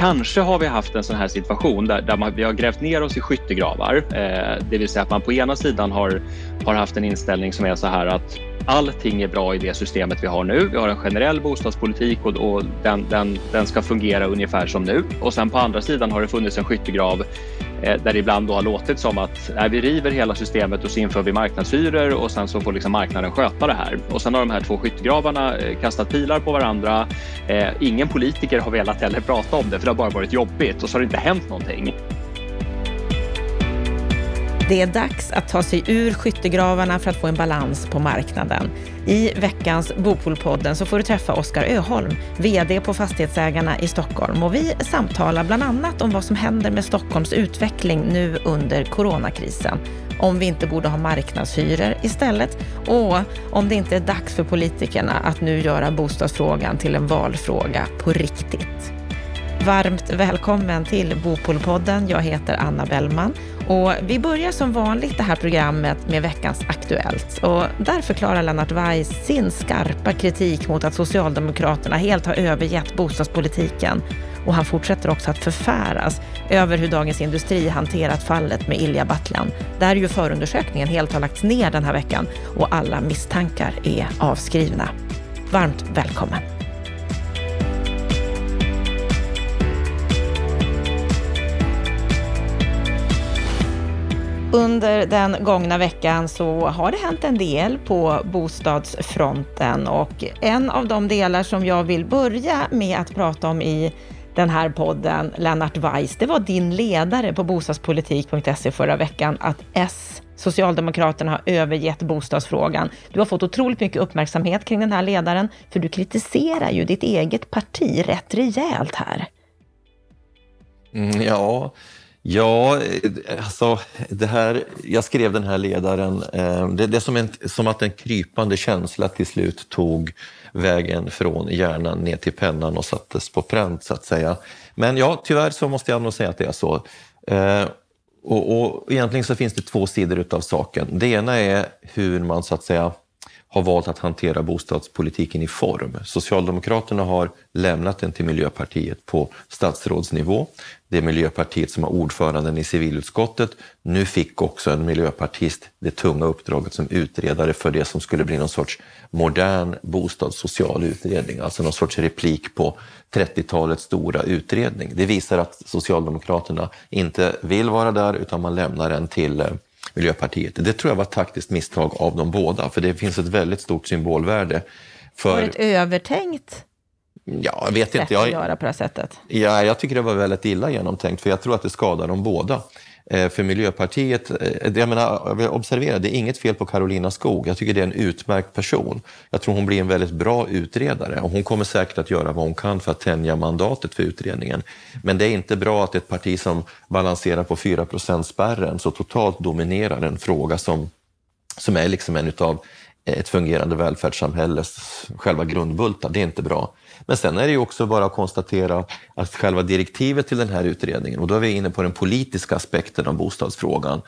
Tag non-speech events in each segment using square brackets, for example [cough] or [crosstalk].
Kanske har vi haft en sån här situation där, där man, vi har grävt ner oss i skyttegravar. Eh, det vill säga att man på ena sidan har, har haft en inställning som är så här att allting är bra i det systemet vi har nu. Vi har en generell bostadspolitik och, och den, den, den ska fungera ungefär som nu. Och sen på andra sidan har det funnits en skyttegrav Eh, där det ibland då har låtit som att nej, vi river hela systemet och så inför vi marknadshyror och sen så får liksom marknaden sköta det här. Och sen har de här två skyttegravarna eh, kastat pilar på varandra. Eh, ingen politiker har velat heller prata om det för det har bara varit jobbigt och så har det inte hänt någonting. Det är dags att ta sig ur skyttegravarna för att få en balans på marknaden. I veckans Bopolpodden så får du träffa Oskar Öholm, VD på Fastighetsägarna i Stockholm. Och vi samtalar bland annat om vad som händer med Stockholms utveckling nu under coronakrisen. Om vi inte borde ha marknadshyror istället och om det inte är dags för politikerna att nu göra bostadsfrågan till en valfråga på riktigt. Varmt välkommen till Bopolpodden. Jag heter Anna Bellman och vi börjar som vanligt det här programmet med veckans Aktuellt. Och där förklarar Lennart Weiss sin skarpa kritik mot att Socialdemokraterna helt har övergett bostadspolitiken. Och han fortsätter också att förfäras över hur Dagens Industri hanterat fallet med Ilja Batljan, där ju förundersökningen helt har lagts ner den här veckan och alla misstankar är avskrivna. Varmt välkommen! Under den gångna veckan så har det hänt en del på bostadsfronten och en av de delar som jag vill börja med att prata om i den här podden, Lennart Weiss, det var din ledare på bostadspolitik.se förra veckan, att S, Socialdemokraterna, har övergett bostadsfrågan. Du har fått otroligt mycket uppmärksamhet kring den här ledaren, för du kritiserar ju ditt eget parti rätt rejält här. Mm, ja, Ja, eh, alltså det här, jag skrev den här ledaren. Eh, det, det är som, en, som att en krypande känsla till slut tog vägen från hjärnan ner till pennan och sattes på pränt så att säga. Men ja, tyvärr så måste jag nog säga att det är så. Eh, och, och egentligen så finns det två sidor av saken. Det ena är hur man så att säga har valt att hantera bostadspolitiken i form. Socialdemokraterna har lämnat den till Miljöpartiet på statsrådsnivå. Det är Miljöpartiet som har ordföranden i civilutskottet. Nu fick också en miljöpartist det tunga uppdraget som utredare för det som skulle bli någon sorts modern bostadssocial utredning, alltså någon sorts replik på 30-talets stora utredning. Det visar att Socialdemokraterna inte vill vara där utan man lämnar den till eh, Miljöpartiet. Det tror jag var ett taktiskt misstag av de båda, för det finns ett väldigt stort symbolvärde. För... Var det ett övertänkt Ja, jag vet inte. Jag, göra på det här sättet? Ja, jag tycker det var väldigt illa genomtänkt, för jag tror att det skadar dem båda. Eh, för Miljöpartiet, eh, jag menar, observera, det är inget fel på Carolina Skog. Jag tycker det är en utmärkt person. Jag tror hon blir en väldigt bra utredare och hon kommer säkert att göra vad hon kan för att tänja mandatet för utredningen. Men det är inte bra att ett parti som balanserar på 4 spärren så totalt dominerar en fråga som, som är liksom en utav eh, ett fungerande välfärdssamhälles själva grundbultar. Det är inte bra. Men sen är det ju också bara att konstatera att själva direktivet till den här utredningen, och då är vi inne på den politiska aspekten av bostadsfrågan,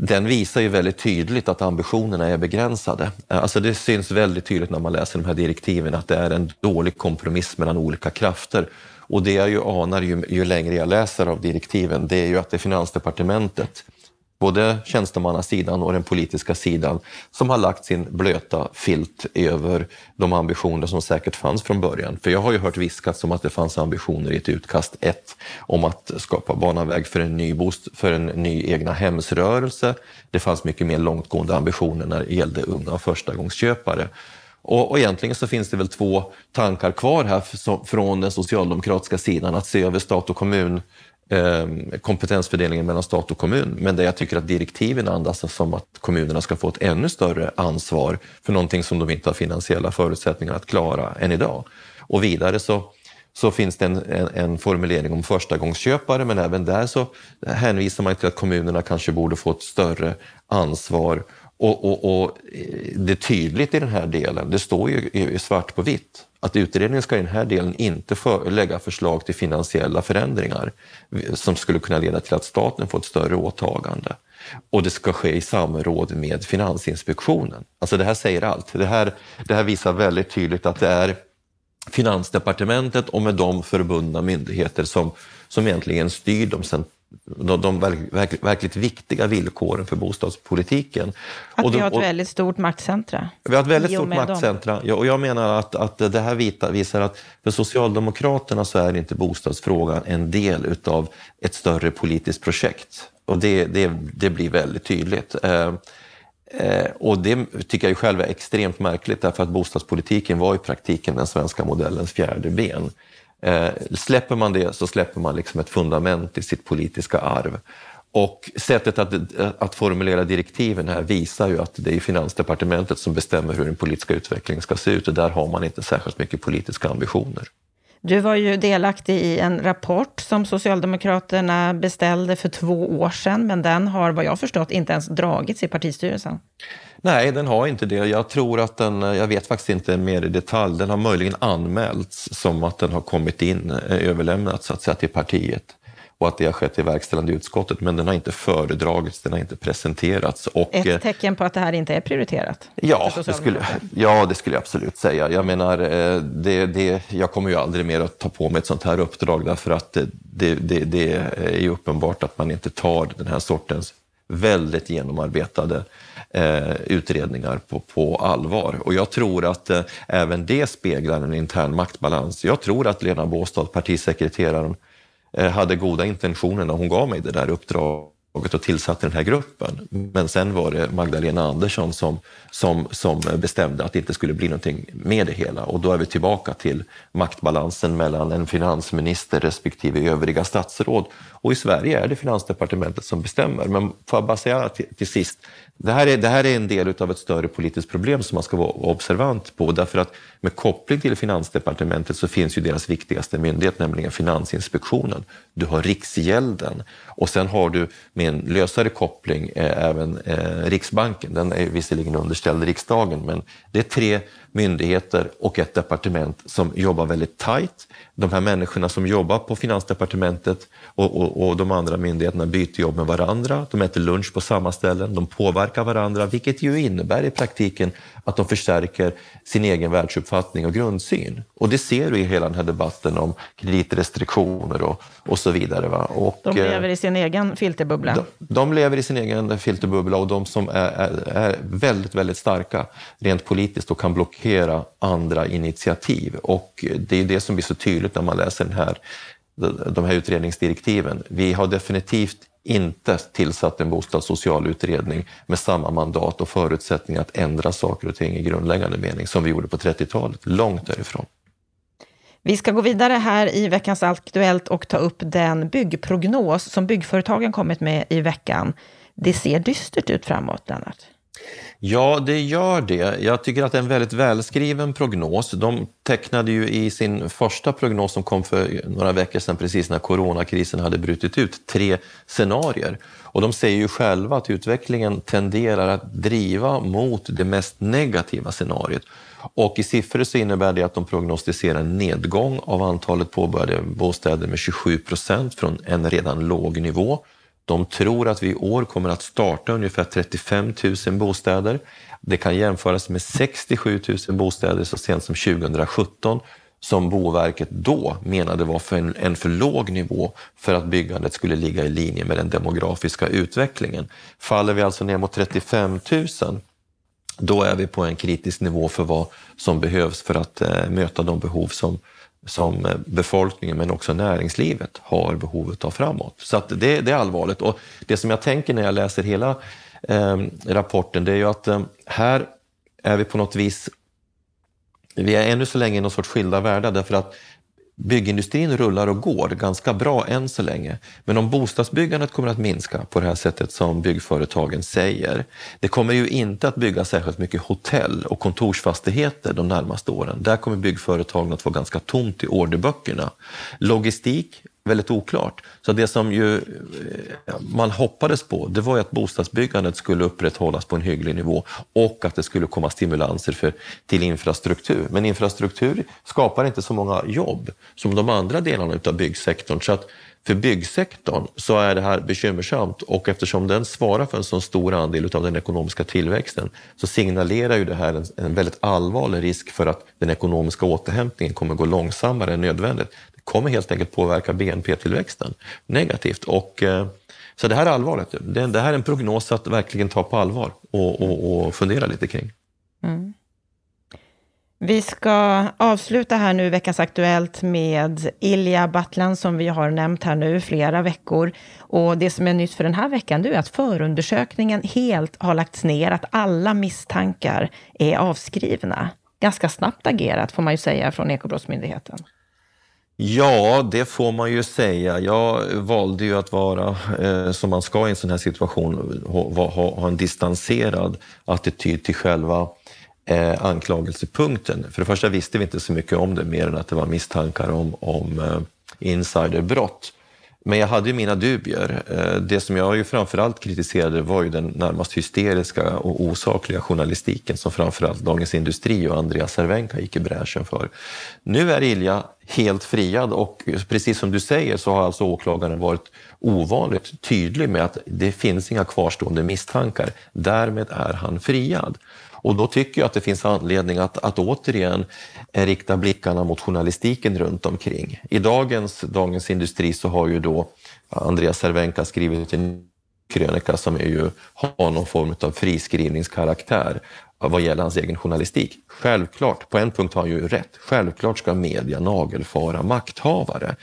den visar ju väldigt tydligt att ambitionerna är begränsade. Alltså det syns väldigt tydligt när man läser de här direktiven att det är en dålig kompromiss mellan olika krafter. Och det jag ju anar ju, ju längre jag läser av direktiven, det är ju att det är Finansdepartementet både tjänstemannasidan och den politiska sidan som har lagt sin blöta filt över de ambitioner som säkert fanns från början. För jag har ju hört viskat om att det fanns ambitioner i ett utkast 1 om att skapa bana för en ny, bost, för en ny egna hemsrörelse. Det fanns mycket mer långtgående ambitioner när det gällde unga och förstagångsköpare. Och, och egentligen så finns det väl två tankar kvar här från den socialdemokratiska sidan, att se över stat och kommun Ehm, kompetensfördelningen mellan stat och kommun. Men där jag tycker att direktiven andas som att kommunerna ska få ett ännu större ansvar för någonting som de inte har finansiella förutsättningar att klara än idag. Och vidare så, så finns det en, en, en formulering om förstagångsköpare men även där så hänvisar man till att kommunerna kanske borde få ett större ansvar och, och, och, eh, det är tydligt i den här delen, det står ju svart på vitt, att utredningen ska i den här delen inte för, lägga förslag till finansiella förändringar som skulle kunna leda till att staten får ett större åtagande. Och det ska ske i samråd med Finansinspektionen. Alltså det här säger allt. Det här, det här visar väldigt tydligt att det är Finansdepartementet och med de förbundna myndigheter som, som egentligen styr de, de, de verk, verkligt viktiga villkoren för bostadspolitiken. Att vi har ett väldigt stort maktcentra. Vi har ett väldigt stort maktcentra. Ja, och jag menar att, att det här visar att för Socialdemokraterna så är inte bostadsfrågan en del av ett större politiskt projekt. Och det, det, det blir väldigt tydligt. Eh, Eh, och det tycker jag själv är extremt märkligt därför att bostadspolitiken var i praktiken den svenska modellens fjärde ben. Eh, släpper man det så släpper man liksom ett fundament i sitt politiska arv. Och sättet att, att formulera direktiven här visar ju att det är Finansdepartementet som bestämmer hur den politiska utvecklingen ska se ut och där har man inte särskilt mycket politiska ambitioner. Du var ju delaktig i en rapport som Socialdemokraterna beställde för två år sedan, men den har vad jag förstått inte ens dragits i partistyrelsen. Nej, den har inte det. Jag tror att den, jag vet faktiskt inte mer i detalj, den har möjligen anmälts som att den har kommit in, eh, överlämnats så att säga, till partiet och att det har skett i verkställande utskottet, men den har inte föredragits, den har inte presenterats. Och, Ett eh, tecken på att det här inte är prioriterat? Ja, det skulle, ja, det skulle jag absolut säga. Jag menar, eh, det, det, jag kommer ju aldrig mer att ta på mig ett sånt här uppdrag därför att det, det, det är ju uppenbart att man inte tar den här sortens väldigt genomarbetade eh, utredningar på, på allvar. Och jag tror att eh, även det speglar en intern maktbalans. Jag tror att Lena Båstad, partisekreteraren, Eh, hade goda intentioner när hon gav mig det där uppdraget och tillsatte den här gruppen. Men sen var det Magdalena Andersson som, som, som bestämde att det inte skulle bli någonting med det hela. Och då är vi tillbaka till maktbalansen mellan en finansminister respektive övriga statsråd. Och i Sverige är det Finansdepartementet som bestämmer. Men får jag bara säga till, till sist, det här, är, det här är en del av ett större politiskt problem som man ska vara observant på. Därför att med koppling till Finansdepartementet så finns ju deras viktigaste myndighet, nämligen Finansinspektionen. Du har Riksgälden och sen har du med en lösare koppling eh, även eh, Riksbanken. Den är visserligen underställd riksdagen, men det är tre myndigheter och ett departement som jobbar väldigt tajt. De här människorna som jobbar på Finansdepartementet och, och, och, de andra myndigheterna byter jobb med varandra. De äter lunch på samma ställen, de påverkar varandra, vilket ju innebär i praktiken att de förstärker sin egen världsuppfattning och grundsyn. Och det ser du i hela den här debatten om kreditrestriktioner och, och så vidare. Va? Och, de lever i sin egen filterbubbla. De, de lever i sin egen filterbubbla och de som är, är, är väldigt, väldigt starka rent politiskt och kan blockera andra initiativ. Och det är det som blir så tydligt när man läser den här, de här utredningsdirektiven. Vi har definitivt inte tillsatt en bostadssocial utredning med samma mandat och förutsättningar att ändra saker och ting i grundläggande mening som vi gjorde på 30-talet. Långt därifrån. Vi ska gå vidare här i veckans Aktuellt och ta upp den byggprognos som byggföretagen kommit med i veckan. Det ser dystert ut framåt, Lennart. Ja, det gör det. Jag tycker att det är en väldigt välskriven prognos. De tecknade ju i sin första prognos som kom för några veckor sedan, precis när coronakrisen hade brutit ut, tre scenarier. Och de säger ju själva att utvecklingen tenderar att driva mot det mest negativa scenariot. Och i siffror så innebär det att de prognostiserar en nedgång av antalet påbörjade bostäder med 27 procent från en redan låg nivå. De tror att vi i år kommer att starta ungefär 35 000 bostäder. Det kan jämföras med 67 000 bostäder så sent som 2017 som Boverket då menade var för en, en, för låg nivå för att byggandet skulle ligga i linje med den demografiska utvecklingen. Faller vi alltså ner mot 35 000 då är vi på en kritisk nivå för vad som behövs för att eh, möta de behov som, som eh, befolkningen men också näringslivet har behovet av framåt. Så det, det, är allvarligt. Och det som jag tänker när jag läser hela eh, rapporten det är ju att eh, här är vi på något vis vi är ännu så länge i någon sorts skilda världar därför att byggindustrin rullar och går ganska bra än så länge. Men om bostadsbyggandet kommer att minska på det här sättet som byggföretagen säger, det kommer ju inte att byggas särskilt mycket hotell och kontorsfastigheter de närmaste åren. Där kommer byggföretagen att få ganska tomt i orderböckerna. Logistik väldigt oklart. Så det som ju eh, man hoppades på, det var ju att bostadsbyggandet skulle upprätthållas på en hygglig nivå och att det skulle komma stimulanser för, till infrastruktur. Men infrastruktur skapar inte så många jobb som de andra delarna av byggsektorn. Så att för byggsektorn så är det här bekymmersamt och eftersom den svarar för en så stor andel av den ekonomiska tillväxten så signalerar ju det här en, en väldigt allvarlig risk för att den ekonomiska återhämtningen kommer gå långsammare än nödvändigt. Kommer helt enkelt påverka BNP-tillväxten negativt. Och, eh, så det här är allvarligt. Det, det här är en prognos att verkligen ta på allvar och, och, och fundera lite kring. Mm. Vi ska avsluta här nu veckans Aktuellt med Ilja Battlan som vi har nämnt här nu flera veckor. Och det som är nytt för den här veckan det är att förundersökningen helt har lagts ner, att alla misstankar är avskrivna. Ganska snabbt agerat får man ju säga från Ekobrottsmyndigheten. Ja, det får man ju säga. Jag valde ju att vara, eh, som man ska i en sån här situation, ha, ha, ha en distanserad attityd till själva eh, anklagelsepunkten. För det första visste vi inte så mycket om det mer än att det var misstankar om, om eh, insiderbrott. Men jag hade ju mina dubier. Eh, det som jag ju framförallt kritiserade var ju den närmast hysteriska och osakliga journalistiken som framförallt Dagens Industri och Andreas Cervenka gick i bräschen för. Nu är Ilja helt friad och precis som du säger så har alltså åklagaren varit ovanligt tydlig med att det finns inga kvarstående misstankar. Därmed är han friad. Och då tycker jag att det finns anledning att, att återigen eh, rikta blickarna mot journalistiken runt omkring. I dagens Dagens Industri så har ju då Andreas Cervenka skrivit en krönika som är ju, har någon form av friskrivningskaraktär vad gäller hans egen journalistik. Självklart, på en punkt har han ju rätt, självklart ska media nagelfara makthavare.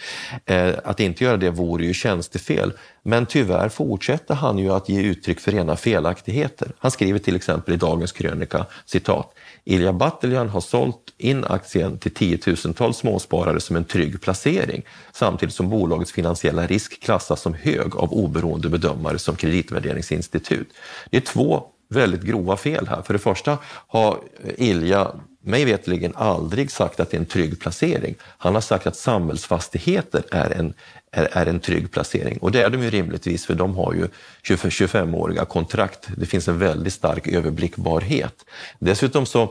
Eh, att inte göra det vore ju tjänstefel. Men tyvärr fortsätter han ju att ge uttryck för rena felaktigheter. Han skriver till exempel i dagens krönika, citat, Ilja Batljan har sålt in aktien till tiotusentals småsparare som en trygg placering samtidigt som bolagets finansiella risk klassas som hög av oberoende bedömare som kreditvärderingsinstitut. Det är två väldigt grova fel här. För det första har Ilja mig vetligen aldrig sagt att det är en trygg placering. Han har sagt att samhällsfastigheter är en, är, är en trygg placering. Och det är de ju rimligtvis för de har ju 25-åriga kontrakt. Det finns en väldigt stark överblickbarhet. Dessutom så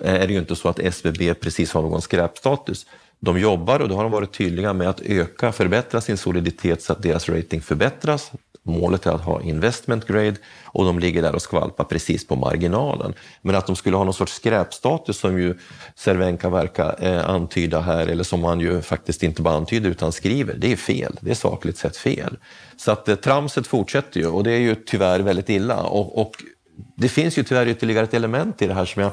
eh, är det ju inte så att SBB precis har någon skräpstatus. De jobbar och då har de varit tydliga med att öka, förbättra sin soliditet så att deras rating förbättras. Målet är att ha investment grade och de ligger där och skvalpar precis på marginalen. Men att de skulle ha någon sorts skräpstatus som ju Cervenka verkar eh, antyda här, eller som han ju faktiskt inte bara antyder utan skriver, det är fel. Det är sakligt sett fel. Så att eh, tramset fortsätter ju och det är ju tyvärr väldigt illa. Och, och det finns ju tyvärr ytterligare ett element i det här som jag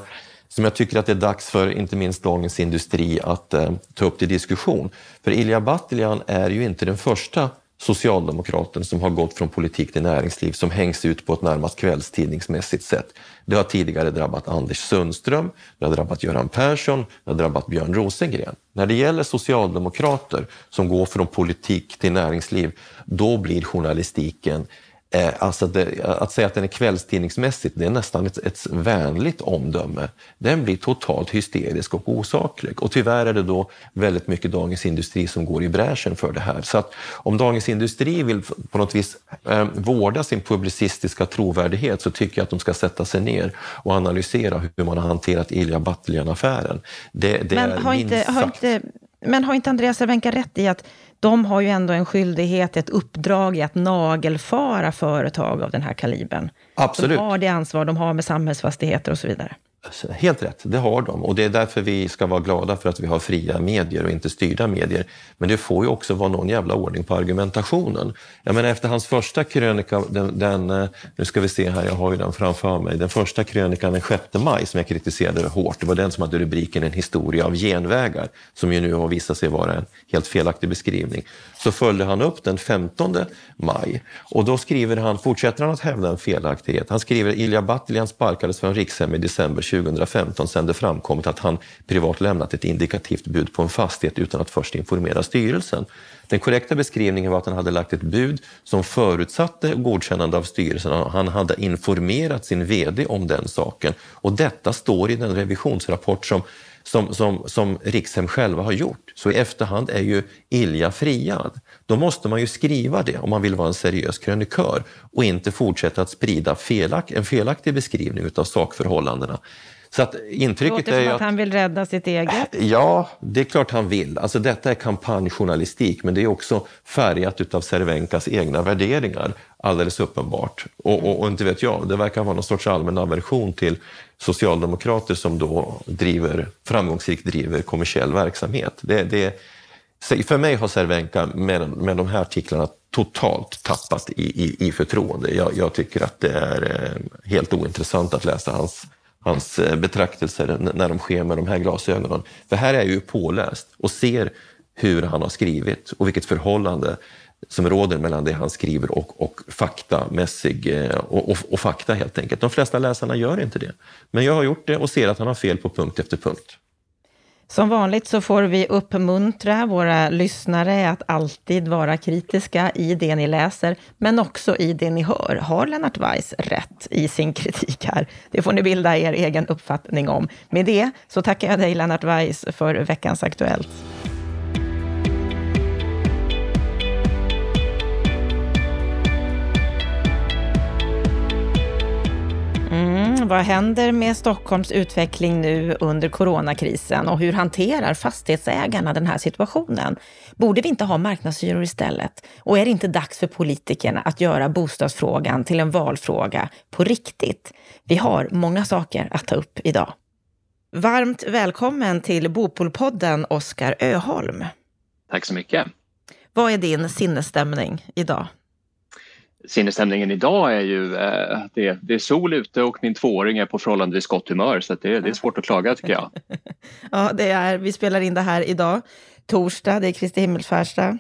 som jag tycker att det är dags för inte minst Dagens Industri att eh, ta upp till diskussion. För Ilja Batljan är ju inte den första socialdemokraten som har gått från politik till näringsliv som hängs ut på ett närmast kvällstidningsmässigt sätt. Det har tidigare drabbat Anders Sundström, det har drabbat Göran Persson, det har drabbat Björn Rosengren. När det gäller socialdemokrater som går från politik till näringsliv, då blir journalistiken alltså det, att säga att den är kvällstidningsmässigt, det är nästan ett, ett vänligt omdöme. Den blir totalt hysterisk och osaklig. Och tyvärr är det då väldigt mycket Dagens Industri som går i bräschen för det här. Så att om Dagens Industri vill på något vis eh, vårda sin publicistiska trovärdighet så tycker jag att de ska sätta sig ner och analysera hur man har hanterat Ilja Batljan-affären. Det, det Men har inte, har inte, men har inte Andreas Cervenka rätt i att de har ju ändå en skyldighet, ett uppdrag i att nagelfara företag av den här kalibern. Absolut. De har det ansvar de har med samhällsfastigheter och så vidare. Helt rätt, det har de. Och det är därför vi ska vara glada för att vi har fria medier och inte styrda medier. Men det får ju också vara någon jävla ordning på argumentationen. Jag menar efter hans första krönika, den, den, eh, nu ska vi se här, jag har ju den framför mig, den första krönikan den 6 maj som jag kritiserade hårt, det var den som hade rubriken En historia av genvägar, som ju nu har visat sig vara en helt felaktig beskrivning. Så följde han upp den 15 maj och då skriver han, fortsätter han att hävda en felaktighet. Han skriver Ilja Batljan sparkades från Rikshem i december 2015 sen det framkommit att han privat lämnat ett indikativt bud på en fastighet utan att först informera styrelsen. Den korrekta beskrivningen var att han hade lagt ett bud som förutsatte godkännande av styrelsen. Han hade informerat sin VD om den saken och detta står i den revisionsrapport som som, som, som Rikshem själva har gjort. Så i efterhand är ju Ilja friad. Då måste man ju skriva det om man vill vara en seriös krönikör och inte fortsätta att sprida felak, en felaktig beskrivning av sakförhållandena. Så att intrycket Låter är som att, att han vill rädda sitt eget. Ja, det är klart han vill. Alltså detta är kampanjjournalistik, men det är också färgat av Cervenkas egna värderingar, alldeles uppenbart. Och, och, och, inte vet jag, det verkar vara någon sorts allmän aversion till socialdemokrater som då driver, framgångsrikt driver kommersiell verksamhet. Det, det, för mig har Cervenka med, med de här artiklarna totalt tappat i, i, i förtroende. Jag, jag, tycker att det är eh, helt ointressant att läsa hans hans eh, betraktelser när de sker med de här glasögonen. För här är jag ju påläst och ser hur han har skrivit och vilket förhållande som råder mellan det han skriver och, och faktamässig eh, och, och, och fakta helt enkelt. De flesta läsarna gör inte det. Men jag har gjort det och ser att han har fel på punkt efter punkt. Som vanligt så får vi uppmuntra våra lyssnare att alltid vara kritiska i det ni läser, men också i det ni hör. Har Lennart Weiss rätt i sin kritik här? Det får ni bilda er egen uppfattning om. Med det så tackar jag dig, Lennart Weiss, för veckans Aktuellt. Vad händer med Stockholms utveckling nu under coronakrisen och hur hanterar fastighetsägarna den här situationen? Borde vi inte ha marknadshyror istället? Och är det inte dags för politikerna att göra bostadsfrågan till en valfråga på riktigt? Vi har många saker att ta upp idag. Varmt välkommen till Bopolpodden, Oskar Öholm. Tack så mycket. Vad är din sinnesstämning idag? Sinnesstämningen idag är ju eh, det, det är sol ute och min tvååring är på förhållandevis gott humör så det, det, är svårt att klaga tycker jag. [laughs] ja, det är, vi spelar in det här idag, torsdag, det är Kristi himmelsfärdsdag,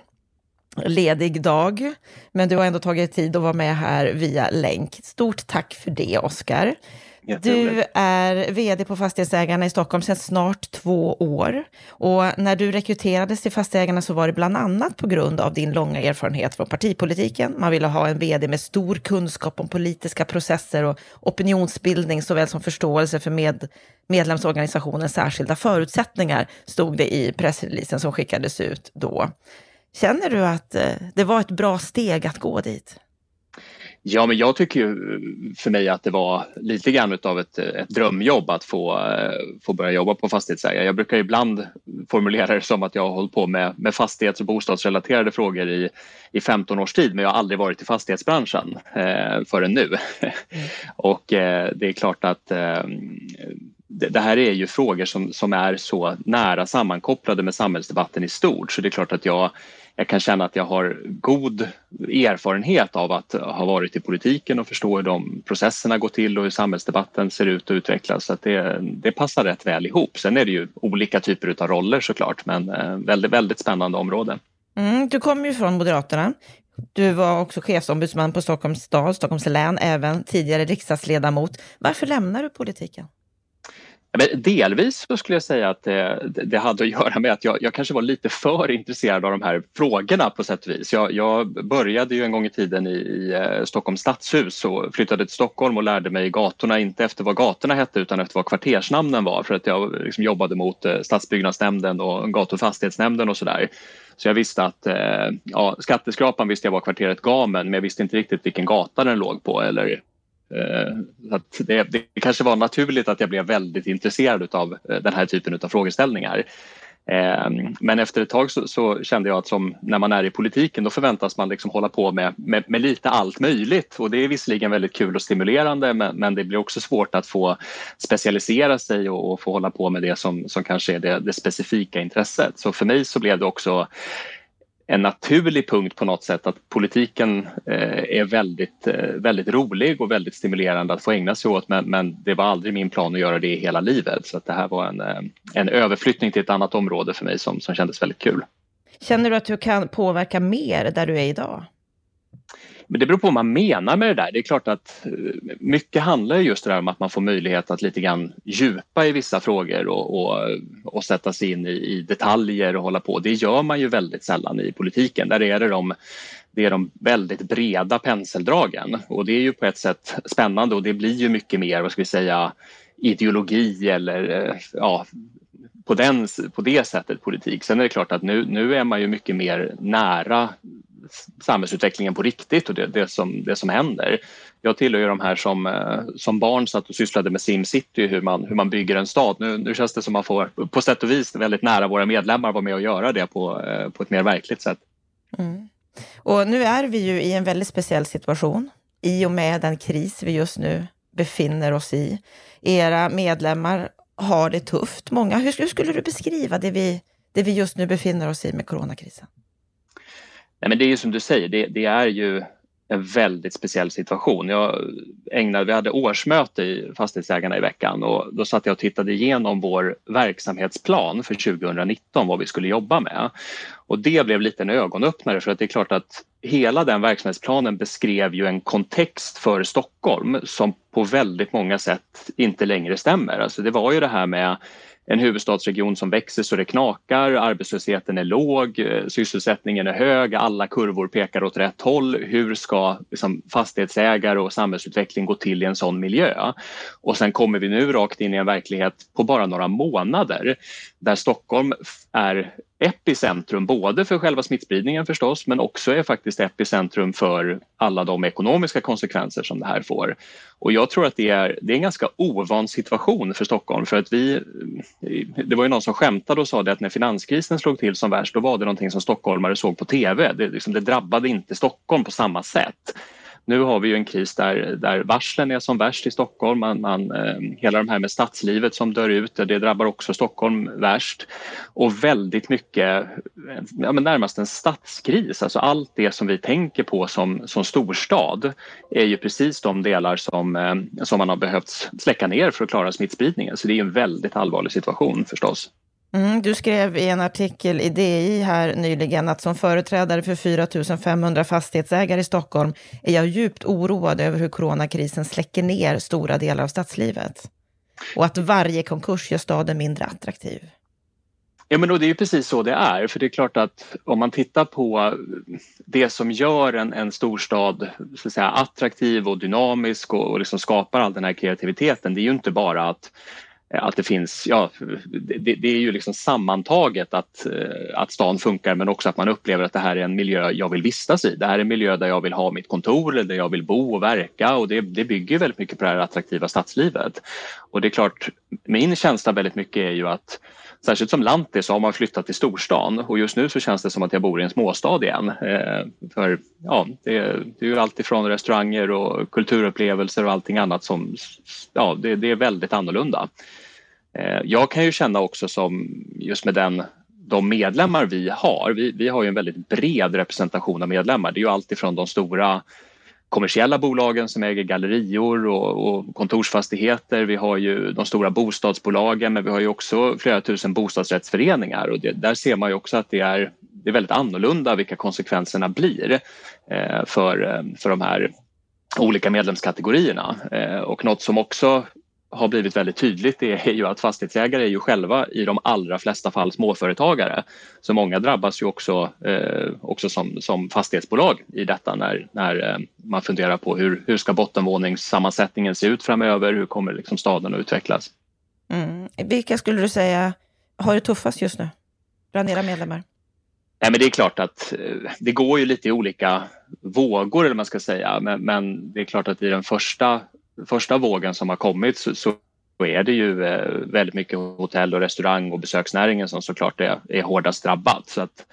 ledig dag, men du har ändå tagit tid att vara med här via länk. Stort tack för det, Oskar. Du är vd på Fastighetsägarna i Stockholm sedan snart två år. Och när du rekryterades till Fastighetsägarna så var det bland annat på grund av din långa erfarenhet från partipolitiken. Man ville ha en vd med stor kunskap om politiska processer och opinionsbildning såväl som förståelse för med, medlemsorganisationens särskilda förutsättningar, stod det i pressreleasen som skickades ut då. Känner du att eh, det var ett bra steg att gå dit? Ja, men jag tycker ju för mig att det var lite grann av ett, ett drömjobb att få, eh, få börja jobba på fastighetsägare. Jag brukar ibland formulera det som att jag har hållit på med, med fastighets och bostadsrelaterade frågor i, i 15 års tid men jag har aldrig varit i fastighetsbranschen eh, förrän nu. [laughs] Och eh, det är klart att eh, det, det här är ju frågor som, som är så nära sammankopplade med samhällsdebatten i stort så det är klart att jag jag kan känna att jag har god erfarenhet av att ha varit i politiken och förstå hur de processerna går till och hur samhällsdebatten ser ut och utvecklas. Så att det, det passar rätt väl ihop. Sen är det ju olika typer av roller såklart, men eh, väldigt, väldigt spännande område. Mm, du kommer ju från Moderaterna. Du var också chefsombudsman på Stockholms stad, Stockholms län, även tidigare riksdagsledamot. Varför lämnar du politiken? Men delvis så skulle jag säga att eh, det, det hade att göra med att jag, jag, kanske var lite för intresserad av de här frågorna på sätt och vis. Jag, jag började ju en gång i tiden i, i eh, Stockholms stadshus och flyttade till Stockholm och lärde mig gatorna, inte efter vad gatorna hette utan efter vad kvartersnamnen var för att jag liksom jobbade mot eh, stadsbyggnadsnämnden och gatu och fastighetsnämnden och sådär. Så jag visste att ja, skatteskrapan visste jag var kvarteret Gamen men jag visste inte riktigt vilken gata den låg på eller Eh, det, det, kanske var naturligt att jag blev väldigt intresserad av eh, den här typen av frågeställningar. Eh, men efter ett tag så, så, kände jag att som när man är i politiken då förväntas man liksom hålla på med, med, med lite allt möjligt och det är visserligen väldigt kul och stimulerande men, men det blir också svårt att få specialisera sig och, och, få hålla på med det som, som kanske är det, det specifika intresset. Så för mig så blev det också en naturlig punkt på något sätt att politiken eh, är väldigt, eh, väldigt rolig och väldigt stimulerande att få ägna sig åt men, men det var aldrig min plan att göra det hela livet så att det här var en, eh, en överflyttning till ett annat område för mig som, som kändes väldigt kul. Känner du att du kan påverka mer där du är idag? Men det beror på vad man menar med det där. Det är klart att eh, mycket handlar just det om att man får möjlighet att lite grann djupa i vissa frågor och, och, och sätta sig in i, i, detaljer och hålla på. Det gör man ju väldigt sällan i politiken. Där är det de, det är de väldigt breda penseldragen och det är ju på ett sätt spännande och det blir ju mycket mer, vad ska vi säga, ideologi eller eh, ja, på, den, på det sättet politik. Sen är det klart att nu, nu är man ju mycket mer nära samhällsutvecklingen på riktigt och det, det, som, det som händer. Jag tillhör ju de här som, eh, som barn satt och sysslade med SimCity, hur man, hur man bygger en stad. Nu, nu känns det som man får på sätt och vis väldigt nära våra medlemmar vara med och göra det på, eh, på ett mer verkligt sätt. Mm. Och nu är vi ju i en väldigt speciell situation i och med den kris vi just nu befinner oss i. Era medlemmar har det tufft, många. Hur, hur skulle du beskriva det vi, det vi just nu befinner oss i med coronakrisen? Nej, men det är ju som du säger, det, det är ju en väldigt speciell situation. Jag ägnade, vi hade årsmöte i Fastighetsägarna i veckan och då satt jag och tittade igenom vår verksamhetsplan för 2019, vad vi skulle jobba med. Och det blev lite en ögonöppnare för att det är klart att hela den verksamhetsplanen beskrev ju en kontext för Stockholm som på väldigt många sätt inte längre stämmer. Alltså det var ju det här med en huvudstadsregion som växer så det knakar, arbetslösheten är låg, eh, sysselsättningen är hög, alla kurvor pekar åt rätt håll. Hur ska liksom, fastighetsägare och samhällsutveckling gå till i en sån miljö? Och sen kommer vi nu rakt in i en verklighet på bara några månader där Stockholm är epicentrum både för själva smittspridningen förstås men också är faktiskt epicentrum för alla de ekonomiska konsekvenser som det här får. Och jag tror att det är, det är en ganska ovan situation för Stockholm för att vi, det var ju någon som skämtade och sa det att när finanskrisen slog till som värst då var det någonting som stockholmare såg på TV. Det, liksom, det drabbade inte Stockholm på samma sätt. Nu har vi ju en kris där, där varslen är som värst i Stockholm. Man, man, eh, hela de här med stadslivet som dör ut, det drabbar också Stockholm värst. Och väldigt mycket, ja, men närmast en stadskris. Alltså allt det som vi tänker på som, som storstad är ju precis de delar som, eh, som man har behövt släcka ner för att klara smittspridningen. Så det är en väldigt allvarlig situation förstås. Mm, du skrev i en artikel i DI här nyligen att som företrädare för 4 500 fastighetsägare i Stockholm är jag djupt oroad över hur coronakrisen släcker ner stora delar av stadslivet. Och att varje konkurs gör staden mindre attraktiv. Ja men det är ju precis så det är för det är klart att om man tittar på det som gör en, en storstad så att säga, attraktiv och dynamisk och, och liksom skapar all den här kreativiteten det är ju inte bara att Eh, att det finns, ja, det, det, är ju liksom sammantaget att, eh, att stan funkar men också att man upplever att det här är en miljö jag vill vistas i. Det här är en miljö där jag vill ha mitt kontor eller där jag vill bo och verka och det, det bygger väldigt mycket på det här attraktiva stadslivet. Och det är klart, min känsla väldigt mycket är ju att Särskilt som lantis så har man flyttat till storstan och just nu så känns det som att jag bor i en småstad igen. Eh, för ja, det, det är ju alltifrån restauranger och kulturupplevelser och allting annat som, ja, det, det är väldigt annorlunda. Eh, jag kan ju känna också som just med den de medlemmar vi har, vi, vi har ju en väldigt bred representation av medlemmar. Det är ju alltifrån de stora kommersiella bolagen som äger gallerior och, och, kontorsfastigheter. Vi har ju de stora bostadsbolagen men vi har ju också flera tusen bostadsrättsföreningar och det, där ser man ju också att det är, det är väldigt annorlunda vilka konsekvenserna blir eh, för, eh, för de här olika medlemskategorierna. Eh, och något som också har blivit väldigt tydligt det är ju att fastighetsägare är ju själva i de allra flesta fall småföretagare. Så många drabbas ju också, eh, också som, som fastighetsbolag i detta när, när eh, man funderar på hur, hur ska bottenvåningssammansättningen se ut framöver? Hur kommer liksom staden att utvecklas? Mm. Vilka skulle du säga har det tuffast just nu bland era medlemmar? Nej, men det är klart att eh, det går ju lite i olika vågor eller man ska säga men, men det är klart att i den första första vågen som har kommit så, så är det ju eh, väldigt mycket hotell och restaurang och besöksnäringen som såklart är, är hårdast drabbat. Så att,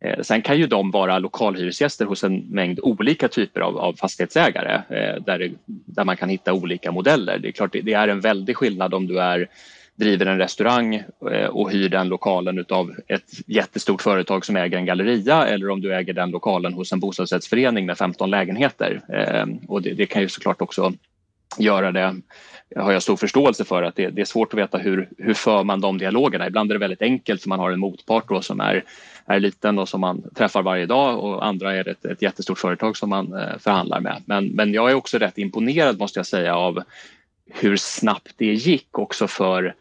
eh, sen kan ju de vara lokalhyresgäster hos en mängd olika typer av, av fastighetsägare eh, där, det, där man kan hitta olika modeller. Det är klart det, det är en väldig skillnad om du är driver en restaurang eh, och hyr den lokalen av ett jättestort företag som äger en galleria eller om du äger den lokalen hos en bostadsrättsförening med 15 lägenheter. Eh, och det, det kan ju såklart också göra det har jag stor förståelse för att det, det, är svårt att veta hur, hur för man de dialogerna. Ibland är det väldigt enkelt för man har en motpart då som är, är liten och som man träffar varje dag och andra är ett, ett jättestort företag som man eh, förhandlar med. Men, men jag är också rätt imponerad måste jag säga av hur snabbt det gick också för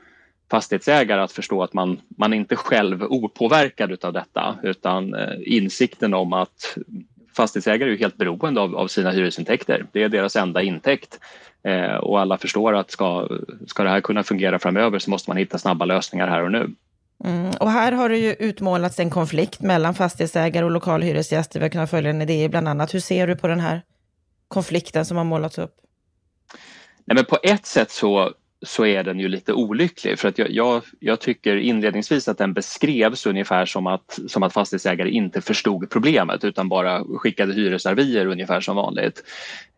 fastighetsägare att förstå att man, man inte själv opåverkad utav detta utan eh, insikten om att fastighetsägare är helt beroende av, av sina hyresintäkter. Det är deras enda intäkt. Eh, och alla förstår att ska, ska det här kunna fungera framöver så måste man hitta snabba lösningar här och nu. Mm. Och här har det ju utmålats en konflikt mellan fastighetsägare och lokalhyresgäster. Vi har kunnat följa den i bland annat. Hur ser du på den här konflikten som har målats upp? Nej, men på ett sätt så så är den ju lite olycklig för att jag, jag, jag, tycker inledningsvis att den beskrevs ungefär som att, som att fastighetsägare inte förstod problemet utan bara skickade hyresavier ungefär som vanligt.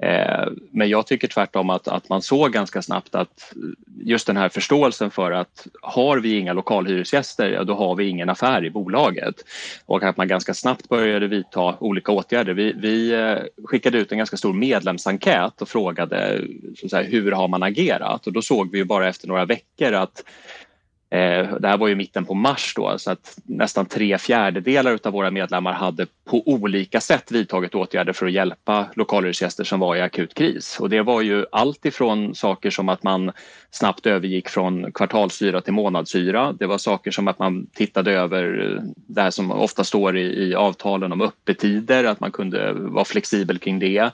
Eh, men jag tycker tvärtom att, att man såg ganska snabbt att just den här förståelsen för att har vi inga lokalhyresgäster, ja, då har vi ingen affär i bolaget. Och att man ganska snabbt började vidta olika åtgärder. Vi, vi eh, skickade ut en ganska stor medlemsenkät och frågade så säga, hur har man agerat och då såg vi ju bara efter några veckor att eh, det här var ju mitten på mars då, så att nästan tre fjärdedelar av våra medlemmar hade på olika sätt vidtagit åtgärder för att hjälpa lokalhyresgäster som var i akut kris. Och det var ju allt ifrån saker som att man snabbt övergick från kvartalshyra till månadshyra. Det var saker som att man tittade över eh, det här som ofta står i, i avtalen om öppettider, att man kunde vara flexibel kring det.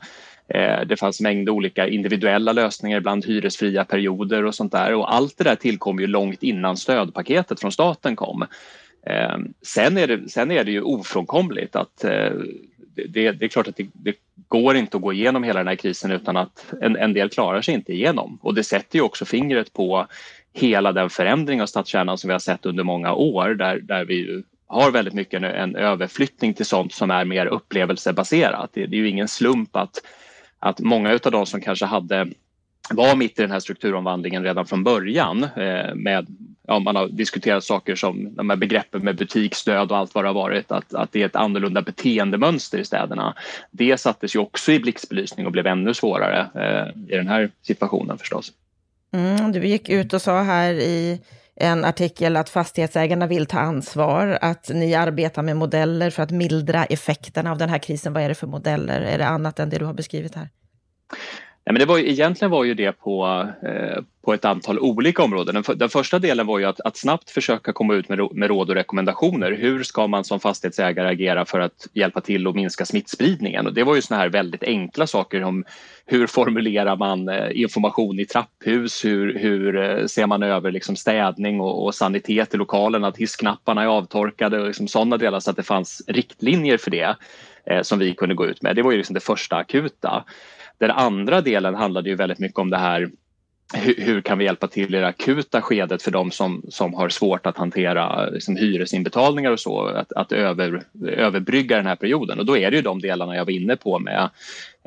Eh, det fanns mängder olika individuella lösningar, ibland hyresfria perioder och sånt där. Och allt det där tillkom ju långt innan stödpaketet från staten kom. Eh, sen är det, sen är det ju ofrånkomligt att eh, det, det är klart att det, det, går inte att gå igenom hela den här krisen utan att en, en del klarar sig inte igenom. Och det sätter ju också fingret på hela den förändring av stadskärnan som vi har sett under många år där, där vi har väldigt mycket en, en överflyttning till sånt som är mer upplevelsebaserat. Det, det är ju ingen slump att att många av de som kanske hade var mitt i den här strukturomvandlingen redan från början eh, med ja, man har diskuterat saker som de här begreppen med butiksdöd och allt vad det har varit, att, att det är ett annorlunda beteendemönster i städerna. Det sattes ju också i blixtbelysning och blev ännu svårare eh, i den här situationen förstås. Mm, du gick ut och sa här i en artikel att fastighetsägarna vill ta ansvar, att ni arbetar med modeller för att mildra effekterna av den här krisen. Vad är det för modeller? Är det annat än det du har beskrivit här? Nej, men det var, egentligen var ju det på, eh, på ett antal olika områden. Den, den första delen var ju att, att snabbt försöka komma ut med, med råd och rekommendationer. Hur ska man som fastighetsägare agera för att hjälpa till att minska smittspridningen? Och det var ju såna här väldigt enkla saker om hur formulerar man eh, information i trapphus? Hur, hur eh, ser man över liksom städning och, och sanitet i lokalen? Att hissknapparna är avtorkade och liksom sådana delar så att det fanns riktlinjer för det eh, som vi kunde gå ut med. Det var ju liksom det första akuta. Den andra delen handlade ju väldigt mycket om det här hur, kan vi hjälpa till i det akuta skedet för de som, som har svårt att hantera liksom, hyresinbetalningar och så, att, att över, överbrygga den här perioden. Och då är det ju de delarna jag var inne på med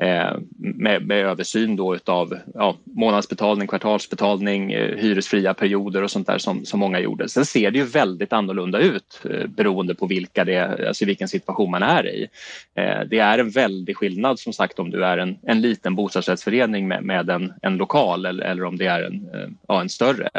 Eh, med, med, översyn då utav ja, månadsbetalning, kvartalsbetalning, eh, hyresfria perioder och sånt där som, som många gjorde. Sen ser det ju väldigt annorlunda ut eh, beroende på vilka det, alltså vilken situation man är i. Det är en väldig skillnad som sagt om du är en, en liten bostadsrättsförening med, med en, en lokal eller, eller om det är en, ja, en större.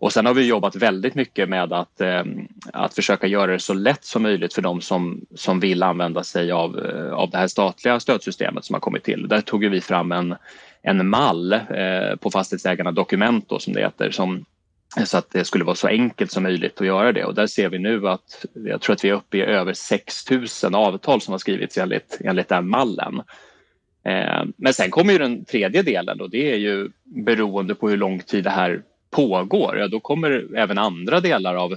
Och sen har vi jobbat väldigt mycket med att, eh, att försöka göra det så lätt som möjligt för de som, som vill använda sig av, eh, av det här statliga stödsystemet som har kommit till. Där tog vi fram en, en mall eh, på fastighetsägarna dokument då, som det heter som, så att det skulle vara så enkelt som möjligt att göra det och där ser vi nu att jag tror att vi är uppe i över 6 000 avtal som har skrivits enligt, enligt den mallen. Men sen kommer ju den tredje delen och det är ju beroende på hur lång tid det här pågår, ja, då kommer även andra delar av,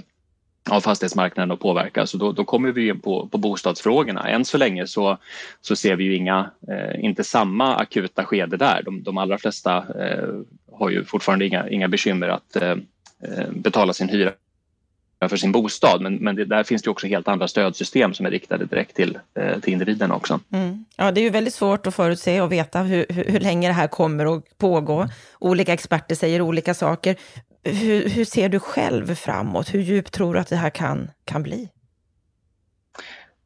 av fastighetsmarknaden att påverkas och då, då kommer vi in på, på bostadsfrågorna. Än så länge så, så ser vi ju inga, eh, inte samma akuta skede där. De, de allra flesta eh, har ju fortfarande inga, inga bekymmer att eh, eh betala sin hyra för sin bostad. Men, men det, där finns det också helt andra stödsystem som är riktade direkt till, eh, till individen också. Mm. Ja, det är ju väldigt svårt att förutse och veta hur, hur, hur länge det här kommer att pågå. Olika experter säger olika saker. Hur, hur ser du själv framåt? Hur djupt tror du att det här kan, kan bli?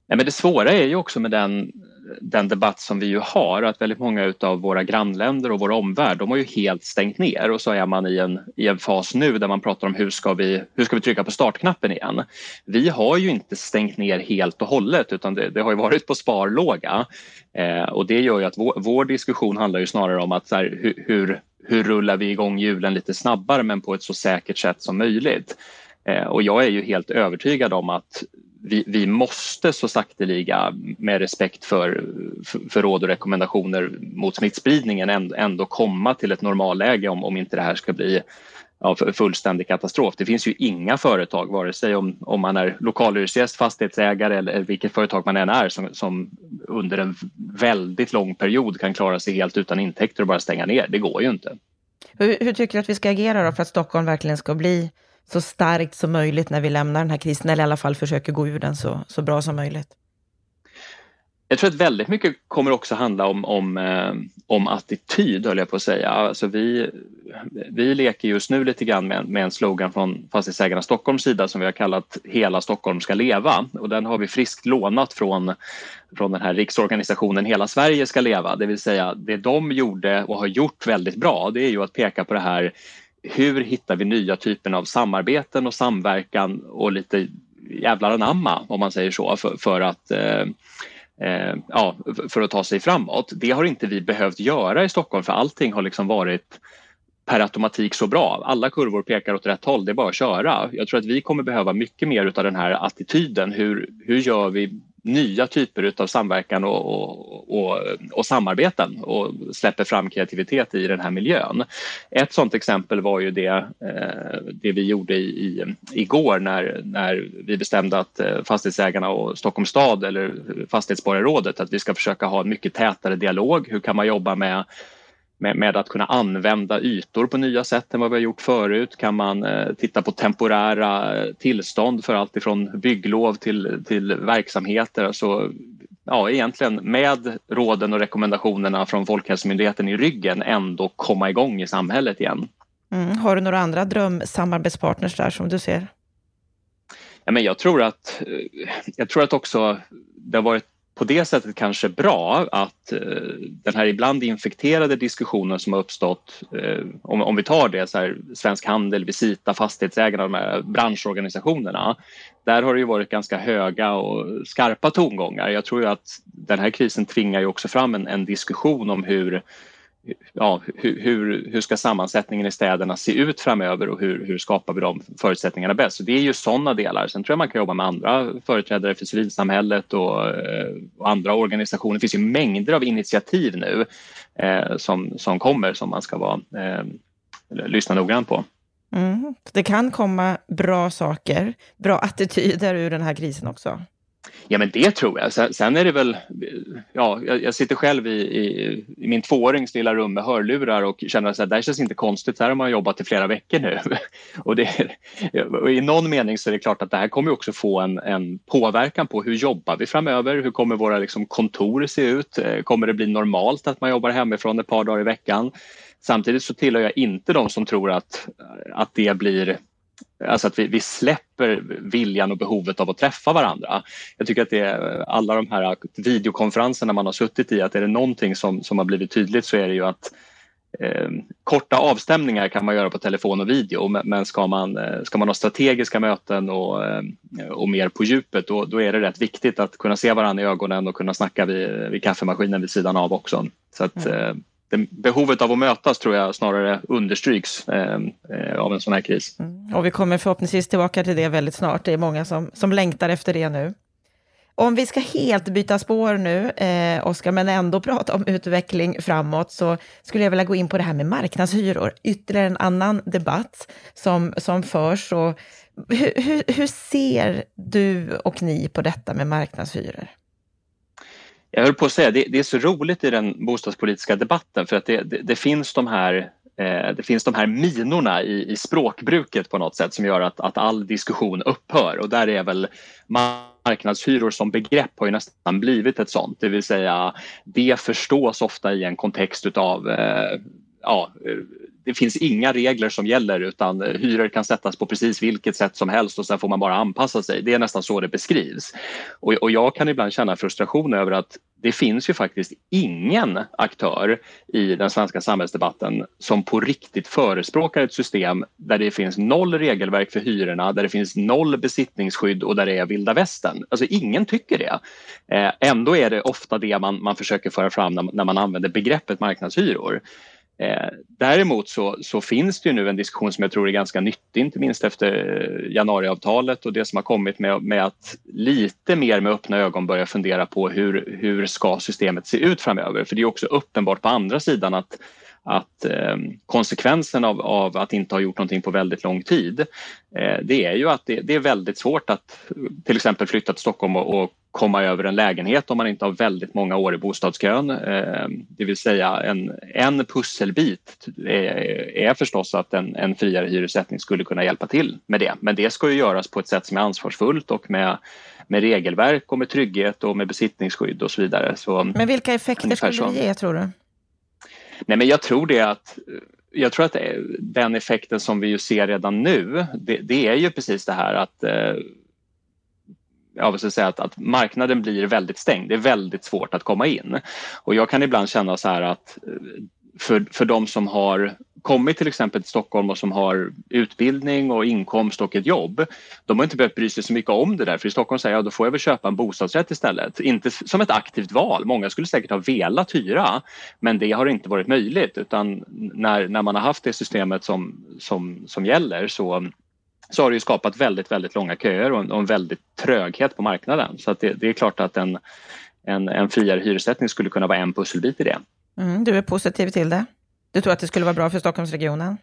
Nej, men det svåra är ju också med den den debatt som vi ju har att väldigt många av våra grannländer och vår omvärld de har ju helt stängt ner och så är man i en, i en fas nu där man pratar om hur ska, vi, hur ska vi trycka på startknappen igen. Vi har ju inte stängt ner helt och hållet utan det, det har ju varit på sparlåga eh, och det gör ju att vår, vår, diskussion handlar ju snarare om att här, hur, hur, hur rullar vi igång hjulen lite snabbare men på ett så säkert sätt som möjligt. Eh, och jag är ju helt övertygad om att vi, vi måste så sakteliga med respekt för, för, för råd och rekommendationer mot smittspridningen ändå, komma till ett normalläge om, om inte det här ska bli ja, fullständig katastrof. Det finns ju inga företag, vare sig om, om man är lokalhyresgäst, fastighetsägare eller vilket företag man än är som, som under en väldigt lång period kan klara sig helt utan intäkter och bara stänga ner. Det går ju inte. Hur, hur tycker du att vi ska agera då för att Stockholm verkligen ska bli så starkt som möjligt när vi lämnar den här krisen, eller i alla fall försöker gå ur den så, så bra som möjligt? Jag tror att väldigt mycket kommer också handla om, om, eh, om attityd, höll jag på att säga. Alltså vi, vi leker just nu lite grann med, med en slogan från Fastighetsägarna Stockholms sida som vi har kallat Hela Stockholm ska leva och den har vi friskt lånat från, från den här riksorganisationen Hela Sverige ska leva. Det vill säga det de gjorde och har gjort väldigt bra det är ju att peka på det här hur hittar vi nya typer av samarbeten och samverkan och lite jävlar anamma om man säger så för, för att eh, eh, ja, för att ta sig framåt. Det har inte vi behövt göra i Stockholm för allting har liksom varit per automatik så bra. Alla kurvor pekar åt rätt håll, det är bara att köra. Jag tror att vi kommer behöva mycket mer av den här attityden. Hur, hur gör vi nya typer av samverkan och, och, och, och, samarbeten och släpper fram kreativitet i den här miljön. Ett sådant exempel var ju det, eh, det vi gjorde i, i, igår när, när vi bestämde att eh, fastighetsägarna och Stockholms stad eller fastighetsborgarrådet att vi ska försöka ha en mycket tätare dialog. Hur kan man jobba med med, med, att kunna använda ytor på nya sätt än vad vi har gjort förut. Kan man eh, titta på temporära eh, tillstånd för allt ifrån bygglov till, till verksamheter. Alltså, ja, egentligen med råden och rekommendationerna från Folkhälsomyndigheten i ryggen ändå komma igång i samhället igen. Mm. Har du några andra drömsamarbetspartners där som du ser? Ja, men jag, tror att, eh, jag tror att också det har varit på det sättet kanske bra att eh, den här ibland infekterade diskussionen som har uppstått, eh, om, om vi tar det, så här, Svensk Handel, Visita, Fastighetsägarna, de här branschorganisationerna. Där har det ju varit ganska höga och skarpa tongångar. Jag tror ju att den här krisen tvingar ju också fram en, en diskussion om hur ja, hur, hur, ska sammansättningen i städerna se ut framöver och hur, hur skapar vi de förutsättningarna bäst? Så det är ju sådana delar. Sen tror jag man kan jobba med andra företrädare för civilsamhället och, eh, och andra organisationer. Det finns ju mängder av initiativ nu eh, som, som kommer som man ska vara, eh, lyssna noggrant på. Mm. Det kan komma bra saker, bra attityder ur den här krisen också. Ja men det tror jag. Sen, är det väl, ja jag, sitter själv i, i, i min tvåårings lilla rum med hörlurar och känner att det här känns inte konstigt, så här har man jobbat i flera veckor nu. [laughs] Och, det, och I någon mening så är det klart att det här kommer också få en, en påverkan på hur jobbar vi framöver? Hur kommer våra liksom, kontor se ut? Eh, kommer det bli normalt att man jobbar hemifrån ett par dagar i veckan? Samtidigt så tillhör jag inte de som tror att, att det blir Alltså att vi, vi släpper viljan och behovet av att träffa varandra. Jag tycker att det är alla de här videokonferenserna man har suttit i, att är det någonting som, som har blivit tydligt så är det ju att eh, korta avstämningar kan man göra på telefon och video men ska man, eh, ska man ha strategiska möten och, eh, och mer på djupet då, då är det rätt viktigt att kunna se varandra i ögonen och kunna snacka vid, vid kaffemaskinen vid sidan av också. Så att, mm. Det, behovet av att mötas tror jag snarare understryks ehm, eh, av en sån här kris. Mm. Och vi kommer förhoppningsvis tillbaka till det väldigt snart. Det är många som, som längtar efter det nu. Om vi ska helt byta spår nu, eh, Oskar, men ändå prata om utveckling framåt, så skulle jag vilja gå in på det här med marknadshyror. Ytterligare en annan debatt som, som förs. Och hur, hur, hur ser du och ni på detta med marknadshyror? Jag höll på att säga, det, det är så roligt i den bostadspolitiska debatten för att det, det, det finns de här eh, det finns de här minorna i, i, språkbruket på något sätt som gör att, att all diskussion upphör. Och där är väl marknadshyror som begrepp har ju nästan blivit ett sånt, det vill säga det förstås ofta i en kontext utav eh, ja, det finns inga regler som gäller utan eh, hyror kan sättas på precis vilket sätt som helst och sen får man bara anpassa sig. Det är nästan så det beskrivs. Och, och jag kan ibland känna frustration över att det finns ju faktiskt ingen aktör i den svenska samhällsdebatten som på riktigt förespråkar ett system där det finns noll regelverk för hyrorna, där det finns noll besittningsskydd och där det är vilda västern. Alltså ingen tycker det. Eh, ändå är det ofta det man, man försöker föra fram när, när man använder begreppet marknadshyror. Eh, däremot så, så, finns det ju nu en diskussion som jag tror är ganska nyttig, inte minst efter eh, januariavtalet och det som har kommit med, med att lite mer med öppna ögon börja fundera på hur, hur ska systemet se ut framöver? För det är också uppenbart på andra sidan att att eh, konsekvensen av, av, att inte ha gjort någonting på väldigt lång tid eh, det är ju att det, det, är väldigt svårt att till exempel flytta till Stockholm och, och, komma över en lägenhet om man inte har väldigt många år i bostadskön. Eh, det vill säga en, en pusselbit är, är förstås att en, en friare hyressättning skulle kunna hjälpa till med det. Men det ska ju göras på ett sätt som är ansvarsfullt och med med regelverk och med trygghet och med besittningsskydd och så vidare. Så, Men vilka effekter skulle det ge tror du? Nej, men jag tror det att jag tror att den effekten som vi ju ser redan nu, det, det är ju precis det här att eh, jag vill säga att, att, marknaden blir väldigt stängd. Det är väldigt svårt att komma in. Och jag kan ibland känna så här att eh, för, för de som har kommit till exempel till Stockholm och som har utbildning och inkomst och ett jobb, de har inte behövt bry sig så mycket om det där för i Stockholm säger jag då får jag väl köpa en bostadsrätt istället. Inte som ett aktivt val, många skulle säkert ha velat hyra men det har inte varit möjligt utan när, när man har haft det systemet som, som, som gäller så så har det skapat väldigt, väldigt långa köer och en, och en väldigt tröghet på marknaden. Så det, det, är klart att en, en, en friare hyressättning skulle kunna vara en pusselbit i det. Mm, du är positiv till det? Du tror att det skulle vara bra för Stockholmsregionen?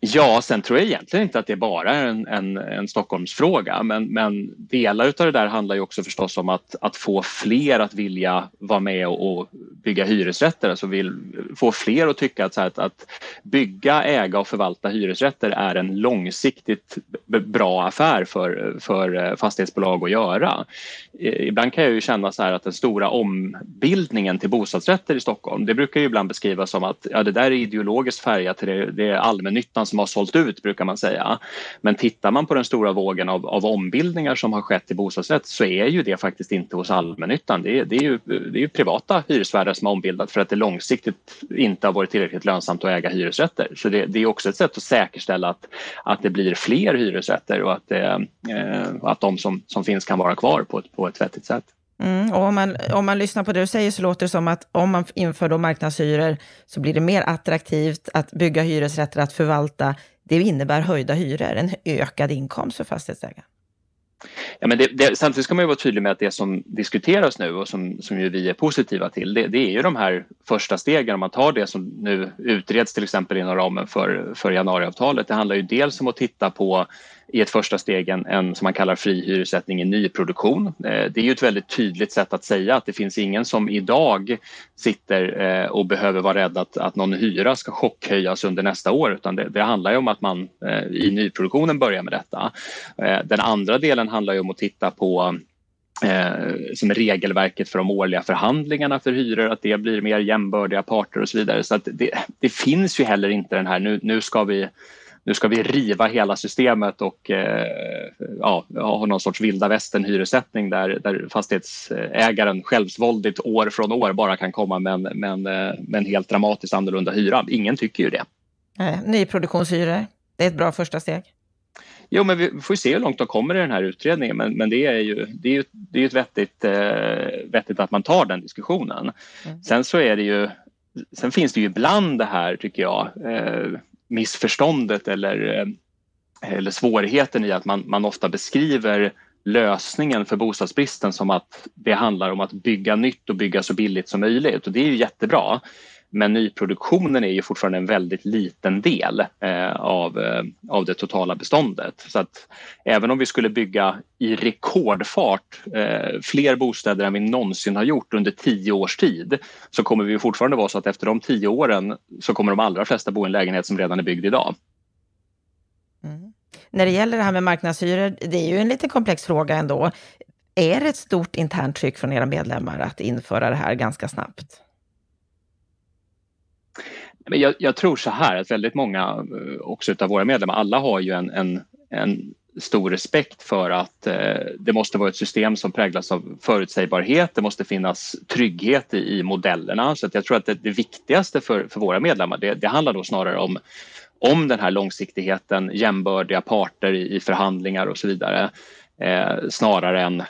Ja, sen tror jag egentligen inte att det bara är en, en, en Stockholmsfråga men, men delar av det där handlar ju också förstås om att, att få fler att vilja vara med och, och bygga hyresrätter, alltså vill få fler att tycka att, att, att bygga, äga och förvalta hyresrätter är en långsiktigt bra affär för, för eh, fastighetsbolag att göra. Ibland kan jag ju känna så här att den stora ombildningen till bostadsrätter i Stockholm, det brukar ju ibland beskrivas som att ja, det där är ideologiskt färgat, det, det är allmännyttan som har sålt ut brukar man säga. Men tittar man på den stora vågen av, av ombildningar som har skett i bostadsrätt så är ju det faktiskt inte hos allmännyttan. Det är, det är, ju, det är ju privata hyresvärdar som har ombildat för att det långsiktigt inte har varit tillräckligt lönsamt att äga hyresrätter. Så det, det är också ett sätt att säkerställa att, att det blir fler hyresrätter och att, det, eh, att de som, som finns kan vara kvar på ett, på ett vettigt sätt. Mm, och om, man, om man lyssnar på det du säger så låter det som att om man inför då marknadshyror så blir det mer attraktivt att bygga hyresrätter, att förvalta. Det innebär höjda hyror, en ökad inkomst för fastighetsägaren. Ja, men det, det, samtidigt ska man ju vara tydlig med att det som diskuteras nu och som, som ju vi är positiva till det, det, är ju de här första stegen. Om man tar det som nu utreds till exempel inom ramen för, för januariavtalet. Det handlar ju dels om att titta på i ett första steg en, en som man kallar fri hyressättning i nyproduktion. Eh, det är ju ett väldigt tydligt sätt att säga att det finns ingen som idag sitter eh, och behöver vara rädd att, att någon hyra ska chockhöjas under nästa år utan det, det handlar ju om att man eh, i nyproduktionen börjar med detta. Den andra delen handlar ju om att titta på Eh, som regelverket för de årliga förhandlingarna för hyror, att det blir mer jämbördiga parter och så vidare. Så att det, det finns ju heller inte den här nu, nu ska vi nu ska vi riva hela systemet och eh, ja, ha någon sorts vilda västern hyressättning där, där fastighetsägaren självsvåldigt år från år bara kan komma med en, med en, med en helt dramatiskt annorlunda hyra. Ingen tycker ju det. Nej, nyproduktionshyror, det är ett bra första steg. Jo, men vi får se hur långt de kommer i den här utredningen. Men, men det är ju, det är ju, det är ett vettigt, eh, vettigt att man tar den diskussionen. Mm. Sen så är det ju Sen finns det ju ibland det här, tycker jag, eh, missförståndet eller, eh, eller svårigheten i att man, man ofta beskriver lösningen för bostadsbristen som att det handlar om att bygga nytt och bygga så billigt som möjligt och det är ju jättebra. Men nyproduktionen är ju fortfarande en väldigt liten del eh, av, eh, av det totala beståndet. Så att även om vi skulle bygga i rekordfart eh, fler bostäder än vi någonsin har gjort under tio års tid så kommer vi fortfarande vara så att efter de tio åren så kommer de allra flesta bo i en lägenhet som redan är byggd idag. Mm. När det gäller det här med marknadshyror, det är ju en lite komplex fråga ändå. Är det ett stort internt tryck från era medlemmar att införa det här ganska snabbt? Men jag, jag, tror så här att väldigt många eh, också av våra medlemmar, alla har ju en, en, en stor respekt för att eh, det måste vara ett system som präglas av förutsägbarhet. Det måste finnas trygghet i, i modellerna. Så att jag tror att det, det viktigaste för, för våra medlemmar det, det, handlar då snarare om, om den här långsiktigheten, jämbördiga parter i, i förhandlingar och så vidare. Eh, snarare än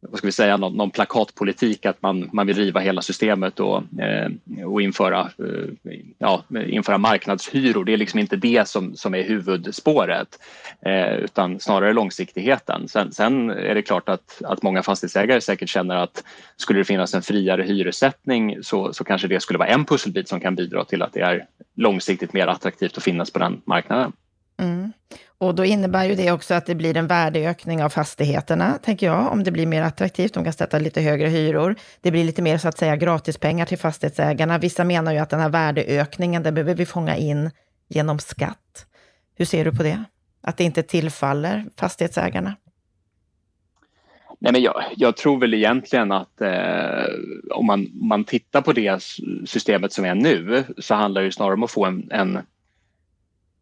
vad ska vi säga, någon, någon, plakatpolitik att man, man vill riva hela systemet och, eh, och införa, eh, ja, införa marknadshyror. Det är liksom inte det som, som är huvudspåret eh, utan snarare långsiktigheten. Sen, sen, är det klart att, att många fastighetsägare säkert känner att skulle det finnas en friare hyressättning så, så kanske det skulle vara en pusselbit som kan bidra till att det är långsiktigt mer attraktivt att finnas på den marknaden. Mm. Och då innebär ju det också att det blir en värdeökning av fastigheterna, tänker jag, om det blir mer attraktivt. De kan sätta lite högre hyror. Det blir lite mer så att säga gratispengar till fastighetsägarna. Vissa menar ju att den här värdeökningen, den behöver vi fånga in genom skatt. Hur ser du på det? Att det inte tillfaller fastighetsägarna? Nej, men jag, jag, tror väl egentligen att eh, om man, man tittar på det systemet som är nu så handlar det snarare om att få en, en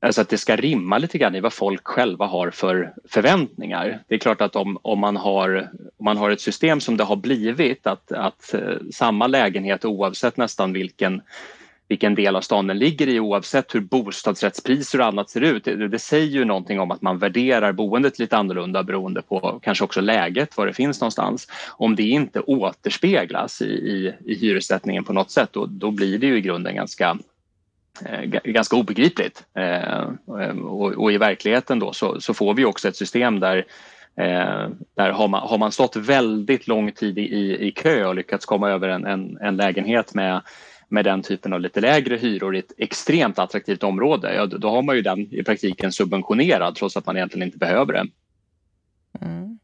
Alltså att det ska rimma lite grann i vad folk själva har för förväntningar. Det är klart att om, om, man, har, om man har ett system som det har blivit att, att eh, samma lägenhet oavsett nästan vilken, vilken del av stan den ligger i oavsett hur bostadsrättspriser och annat ser ut. Det, det säger ju någonting om att man värderar boendet lite annorlunda beroende på kanske också läget, var det finns någonstans. Om det inte återspeglas i, i, i hyressättningen på något sätt då, då blir det ju i grunden ganska Eh, ganska obegripligt. Eh, eh, och, och, i verkligheten då så, så, får vi också ett system där eh, där har man, har man stått väldigt lång tid i, i kö och lyckats komma över en, en, en lägenhet med med den typen av lite lägre hyror i ett extremt attraktivt område, ja, då har man ju den i praktiken subventionerad trots att man egentligen inte behöver det. Mm.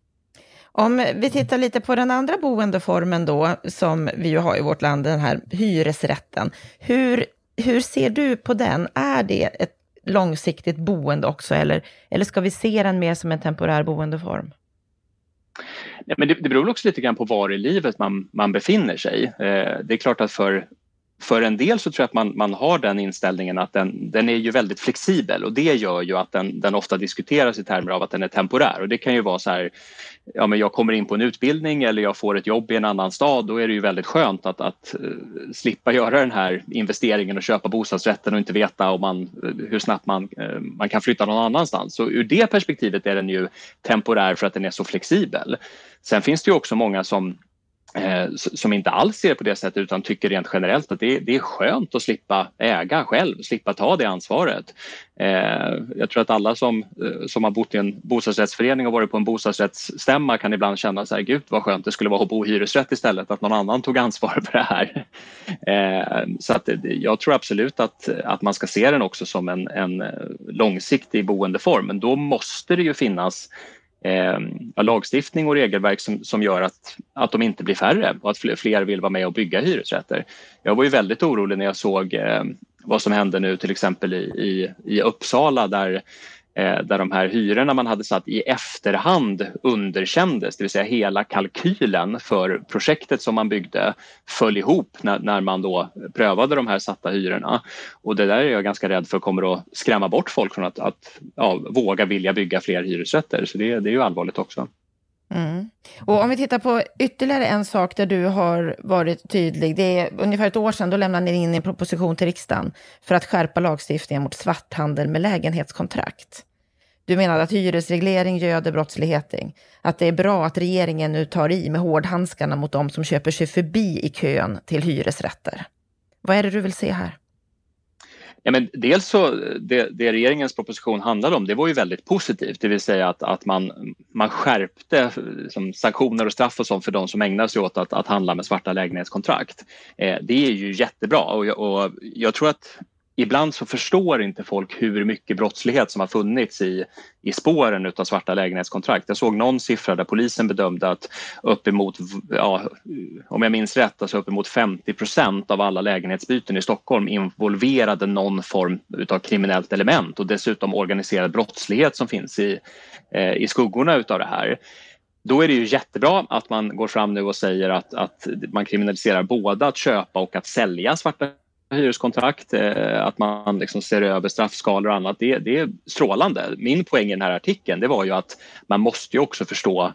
Om vi tittar lite på den andra boendeformen då, som vi ju har i vårt land, den här hyresrätten. Hur hur ser du på den? Är det ett långsiktigt boende också eller, eller ska vi se den mer som en temporär boendeform? Ja, men det, det beror också lite grann på var i livet man, man befinner sig. Eh, det är klart att för, för en del så tror jag att man, man har den inställningen att den, den är ju väldigt flexibel och det gör ju att den, den ofta diskuteras i termer av att den är temporär och det kan ju vara så här ja, men jag kommer in på en utbildning eller jag får ett jobb i en annan stad, då är det ju väldigt skönt att, att uh, slippa göra den här investeringen och köpa bostadsrätten och inte veta om man, eh, hur snabbt man, uh, man kan flytta någon annanstans. Så ur det perspektivet är den ju temporär för att den är så flexibel. Sen finns det ju också många som Eh, som inte alls ser det på det sättet utan tycker rent generellt att det, det är skönt att slippa äga själv, slippa ta det ansvaret. Eh, jag tror att alla som, eh, som har bott i en bostadsrättsförening och varit på en bostadsrättsstämma kan ibland känna så här, gud vad skönt det skulle vara att bo i hyresrätt istället, att någon annan tog ansvar för det här. [laughs] Eh, så att eh, jag tror absolut att, att man ska se den också som en, en långsiktig boendeform, men då måste det ju finnas eh, lagstiftning och regelverk som, som gör att, att de inte blir färre och att fler, fler vill vara med och bygga hyresrätter. Jag var ju väldigt orolig när jag såg eh, vad som hände nu till exempel i, i, i Uppsala där Eh, där de här hyrorna man hade satt i efterhand underkändes, det vill säga hela kalkylen för projektet som man byggde föll ihop när, när man då prövade de här satta hyrorna. Och det där är jag ganska rädd för kommer att skrämma bort folk från att, att ja, våga vilja bygga fler hyresrätter, så det, det är ju allvarligt också. Mm. Och om vi tittar på ytterligare en sak där du har varit tydlig. Det är ungefär ett år sedan, då lämnade ni in en proposition till riksdagen för att skärpa lagstiftningen mot svarthandel med lägenhetskontrakt. Du menade att hyresreglering göder brottsligheten. Att det är bra att regeringen nu tar i med hårdhandskarna mot de som köper sig förbi i kön till hyresrätter. Vad är det du vill se här? Ja, men dels så, det, det, regeringens proposition handlade om det var ju väldigt positivt, det vill säga att, att man, man skärpte liksom, sanktioner och straff och sånt för de som ägnar sig åt att, att handla med svarta lägenhetskontrakt. Eh, det är ju jättebra och, och jag tror att ibland så förstår inte folk hur mycket brottslighet som har funnits i, i spåren av svarta lägenhetskontrakt. Jag såg någon siffra där polisen bedömde att uppemot, ja, om jag minns rätt, alltså uppemot 50 procent av alla lägenhetsbyten i Stockholm involverade någon form av kriminellt element och dessutom organiserad brottslighet som finns i, eh, i skuggorna utav det här. Då är det ju jättebra att man går fram nu och säger att, att man kriminaliserar både att köpa och att sälja svarta hyreskontrakt, eh, att man liksom ser över straffskalor och annat. Det, det är strålande. Min poäng i den här artikeln det var ju att man måste ju också förstå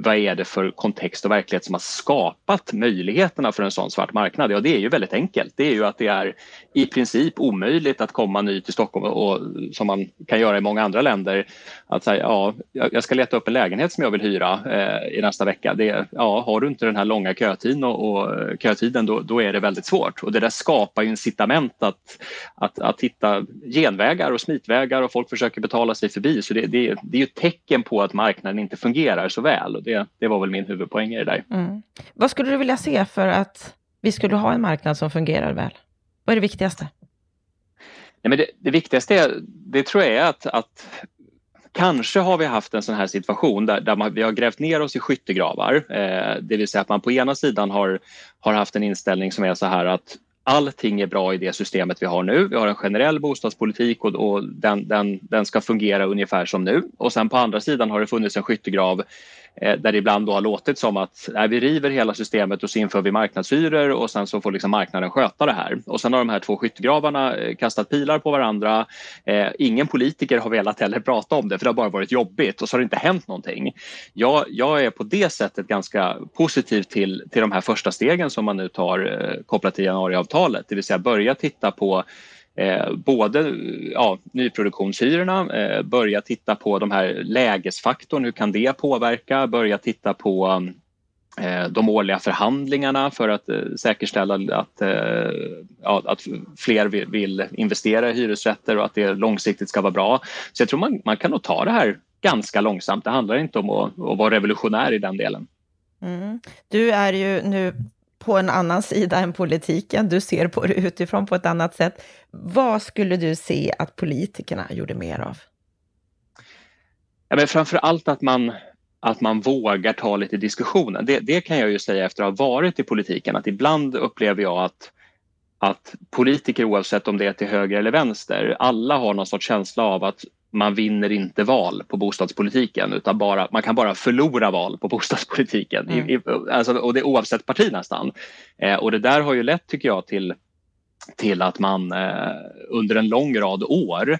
vad är det för kontext och verklighet som har skapat möjligheterna för en sån svart marknad? Ja, det är ju väldigt enkelt. Det är ju att det är i princip omöjligt att komma ny till Stockholm och som man kan göra i många andra länder. Att säga, ja, jag ska leta upp en lägenhet som jag vill hyra eh, i nästa vecka. Det, ja, har du inte den här långa kötiden och, och kötiden då, då, är det väldigt svårt och det där skapar ju incitament att, att, att hitta genvägar och smitvägar och folk försöker betala sig förbi. Så det, det, det är ju ett tecken på att marknaden inte fungerar så väl och det, det var väl min huvudpoäng i det där. Mm. Vad skulle du vilja se för att vi skulle ha en marknad som fungerar väl? Vad är det viktigaste? Nej, men det, det viktigaste det tror jag är att, att Kanske har vi haft en sån här situation där, där man, vi har grävt ner oss i skyttegravar. Eh, det vill säga att man på ena sidan har, har haft en inställning som är så här att allting är bra i det systemet vi har nu. Vi har en generell bostadspolitik och, och den, den, den ska fungera ungefär som nu. Och sen på andra sidan har det funnits en skyttegrav Eh, där det ibland då har låtit som att nej, vi river hela systemet och så inför vi marknadshyror och sen så får liksom marknaden sköta det här. Och sen har de här två skyttegravarna eh, kastat pilar på varandra. Eh, ingen politiker har velat heller prata om det för det har bara varit jobbigt och så har det inte hänt någonting. Jag, jag är på det sättet ganska positiv till, till de här första stegen som man nu tar eh, kopplat till januariavtalet, det vill säga börja titta på eh, både ja, nyproduktionshyrorna, eh, börja titta på de här lägesfaktorn, hur kan det påverka? Börja titta på eh, de årliga förhandlingarna för att eh, säkerställa att, eh, ja, att fler vill, vill, investera i hyresrätter och att det långsiktigt ska vara bra. Så jag tror man, man kan nog ta det här ganska långsamt. Det handlar inte om att, att vara revolutionär i den delen. Mm. Du är ju nu på en annan sida än politiken. Du ser på det utifrån på ett annat sätt. Vad skulle du se att politikerna gjorde mer av? Ja, men framför allt att man, att man vågar ta lite diskussionen. Det, det kan jag ju säga efter att ha varit i politiken att ibland upplever jag att att politiker oavsett om det är till höger eller vänster, alla har någon sorts känsla av att man vinner inte val på bostadspolitiken utan bara, man kan bara förlora val på bostadspolitiken. Mm. I, i, alltså, och det oavsett parti nästan. Eh, och det där har ju lett tycker jag till, till att man eh, under en lång rad år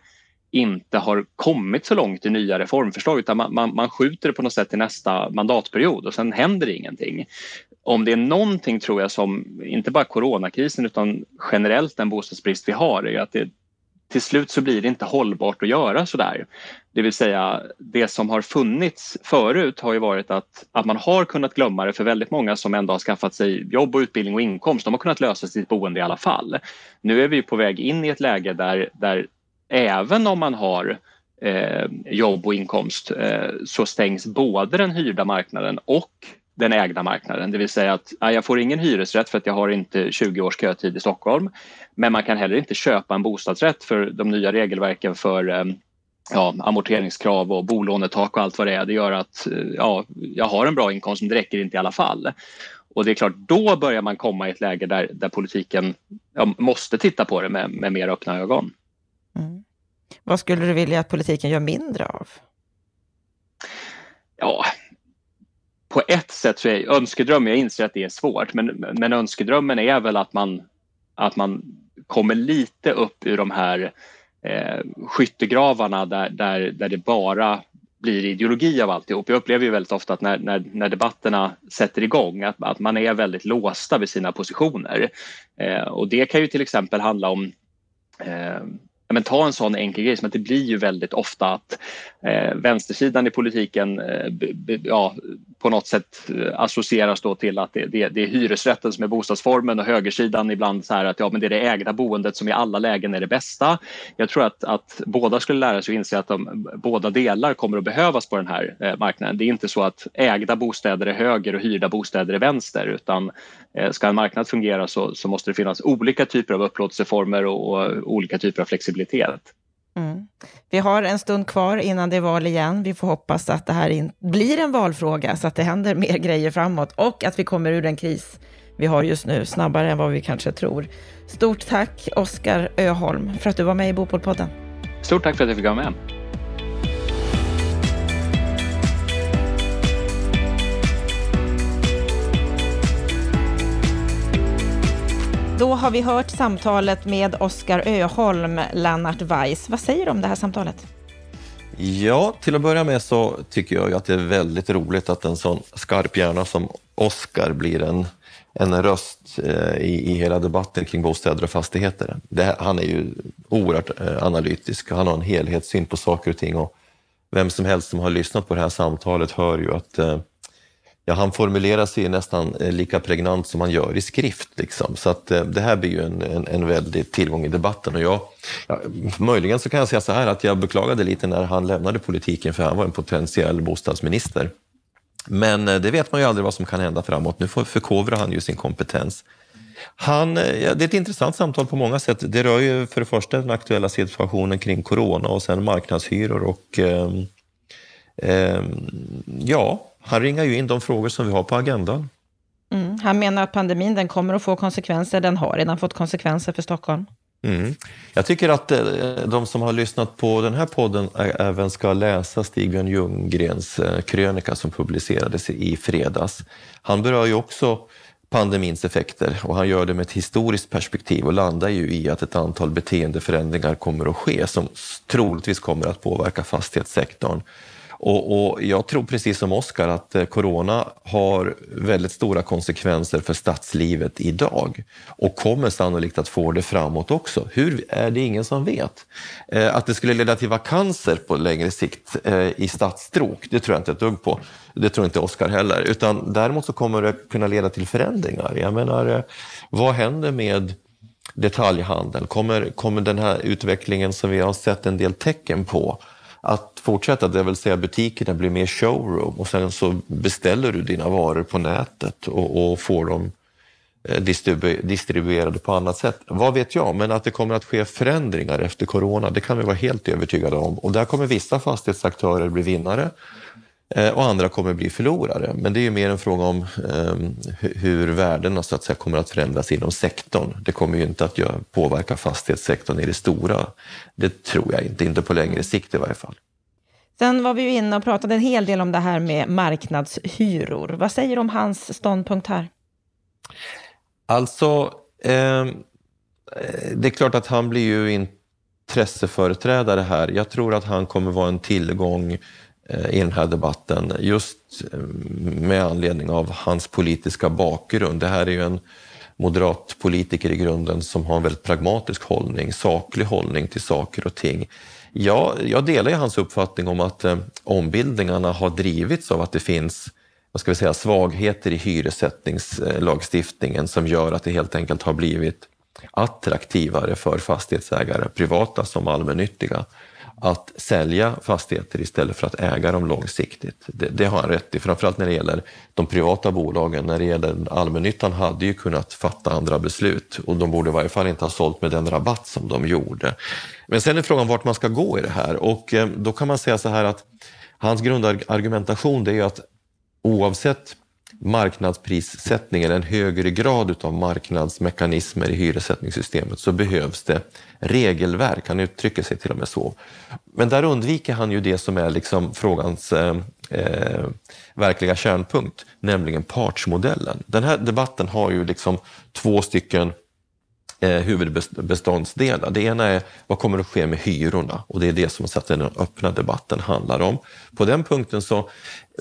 inte har kommit så långt i nya reformförslag utan man, man, man skjuter det på något sätt till nästa mandatperiod och sen händer ingenting. Om det är någonting tror jag som, inte bara coronakrisen utan generellt den bostadsbrist vi har, är att det, till slut så blir det inte hållbart att göra sådär. Det vill säga det som har funnits förut har ju varit att, att man har kunnat glömma det för väldigt många som ändå har skaffat sig jobb och utbildning och inkomst. De har kunnat lösa sitt boende i alla fall. Nu är vi på väg in i ett läge där, där även om man har eh, jobb och inkomst eh, så stängs både den hyrda marknaden och den ägda marknaden. Det vill säga att ja, jag får ingen hyresrätt för att jag har inte 20 års kötid i Stockholm. Men man kan heller inte köpa en bostadsrätt för de nya regelverken för eh, ja, amorteringskrav och bolånetak och allt vad det är. Det gör att eh, ja, jag har en bra inkomst men det räcker inte i alla fall. Och det är klart, då börjar man komma i ett läge där, där politiken ja, måste titta på det med, med mer öppna ögon. Mm. Vad skulle du vilja att politiken gör mindre av? Ja, på ett sätt så är önskedröm, jag inser att det är svårt, men, men önskedrömmen är väl att man, att man kommer lite upp ur de här eh, skyttegravarna där, där, där det bara blir ideologi av alltihop. Jag upplever ju väldigt ofta att när, när, när debatterna sätter igång att, att man är väldigt låsta vid sina positioner. Eh, och det kan ju till exempel handla om eh, men ta en sån enkel grej som att det blir ju väldigt ofta att eh, vänstersidan i politiken eh, b, ja, på något sätt eh, associeras då till att det, det, det, är hyresrätten som är bostadsformen och högersidan ibland så här att ja, men det är det ägda boendet som i alla lägen är det bästa. Jag tror att, att båda skulle lära sig att inse att de, båda delar kommer att behövas på den här eh, marknaden. Det är inte så att ägda bostäder är höger och hyrda bostäder är vänster utan eh, ska en marknad fungera så, så måste det finnas olika typer av upplåtelseformer och, och olika typer av flexibilitet. Mm. Vi har en stund kvar innan det är val igen. Vi får hoppas att det här blir en valfråga, så att det händer mer [laughs] grejer framåt och att vi kommer ur den kris vi har just nu snabbare än vad vi kanske tror. Stort tack, Oskar Öholm, för att du var med i Bopolpodden. Stort tack för att jag fick vara med. Då har vi hört samtalet med Oskar Öholm, Lennart Weiss. Vad säger du om det här samtalet? Ja, till att börja med så tycker jag att det är väldigt roligt att en sån skarp hjärna som Oskar blir en, en röst eh, i, i hela debatten kring bostäder och fastigheter. Det, han är ju oerhört eh, analytisk och han har en helhetssyn på saker och ting. Och vem som helst som har lyssnat på det här samtalet hör ju att eh, ja, han formulerar sig nästan eh, lika pregnant som han gör i skrift. Liksom. Så att, eh, det här blir ju en, en, en väldig tillgång i debatten. Och jag, ja, möjligen så kan jag säga så här att jag beklagade lite när han lämnade politiken för han var en potentiell bostadsminister. Men eh, det vet man ju aldrig vad som kan hända framåt. Nu förkovrar han ju sin kompetens. Han, ja, det är ett intressant samtal på många sätt. Det rör ju för det första den aktuella situationen kring corona och sen marknadshyror och eh, eh, ja, han ringar ju in de frågor som vi har på agendan. Mm. Han menar att pandemin den kommer att få konsekvenser. Den har redan fått konsekvenser för Stockholm. Mm. Jag tycker att eh, de som har lyssnat på den här podden även ska läsa Stig-Björn Ljunggrens eh, krönika som publicerades i fredags. Han berör ju också pandemins effekter och han gör det med ett historiskt perspektiv och landar ju i att ett antal beteendeförändringar kommer att ske som troligtvis kommer att påverka fastighetssektorn. Och, och, jag tror precis som Oskar att eh, corona har väldigt stora konsekvenser för stadslivet idag och kommer sannolikt att få det framåt också. Hur är det ingen som vet. Eh, att det skulle leda till vakanser på längre sikt eh, i stadsstråk, det tror jag inte ett dugg på. Det tror inte Oskar heller. Utan däremot så kommer det kunna leda till förändringar. Jag menar, vad händer med detaljhandeln? Kommer, kommer den här utvecklingen som vi har sett en del tecken på att fortsätta, det vill säga butikerna blir mer showroom och sen så beställer du dina varor på nätet och, och får dem eh, distribu distribuerade på annat sätt. Vad vet jag, men att det kommer att ske förändringar efter corona, det kan vi vara helt övertygade om. Och där kommer vissa fastighetsaktörer bli vinnare och andra kommer bli förlorare. Men det är mer en fråga om um, hur värdena så att säga, kommer att förändras inom sektorn. Det kommer ju inte att påverka fastighetssektorn i det stora. Det tror jag inte, inte på längre sikt i varje fall. Sen var vi ju inne och pratade en hel del om det här med marknadshyror. Vad säger du om hans ståndpunkt här? Alltså, eh, det är klart att han blir ju intresseföreträdare här. Jag tror att han kommer vara en tillgång eh, Eh, i den här debatten just eh, med anledning av hans politiska bakgrund. Det här är ju en moderat politiker i grunden som har en väldigt pragmatisk hållning, saklig hållning till saker och ting. Ja, jag delar ju hans uppfattning om att eh, ombildningarna har drivits av att det finns vad ska vi säga, svagheter i hyressättningslagstiftningen som gör att det helt enkelt har blivit attraktivare för fastighetsägare, privata som allmännyttiga, att sälja fastigheter istället för att äga dem långsiktigt. Det, det, har han rätt i, framförallt när det gäller de privata bolagen. När det gäller allmännyttan hade ju kunnat fatta andra beslut och de borde i varje fall inte ha sålt med den rabatt som de gjorde. Men sen är frågan vart man ska gå i det här och eh, då kan man säga så här att hans grundargumentation det är att oavsett marknadsprissättning eller en högre grad av marknadsmekanismer i hyressättningssystemet så behövs det regelverk. Han uttrycker sig till och med så. Men där undviker han ju det som är liksom frågans eh, eh, verkliga kärnpunkt, nämligen partsmodellen. Den här debatten har ju liksom två stycken eh, huvudbeståndsdelar. Det ena är vad kommer att ske med hyrorna och det är det som så att den öppna debatten handlar om. På den punkten så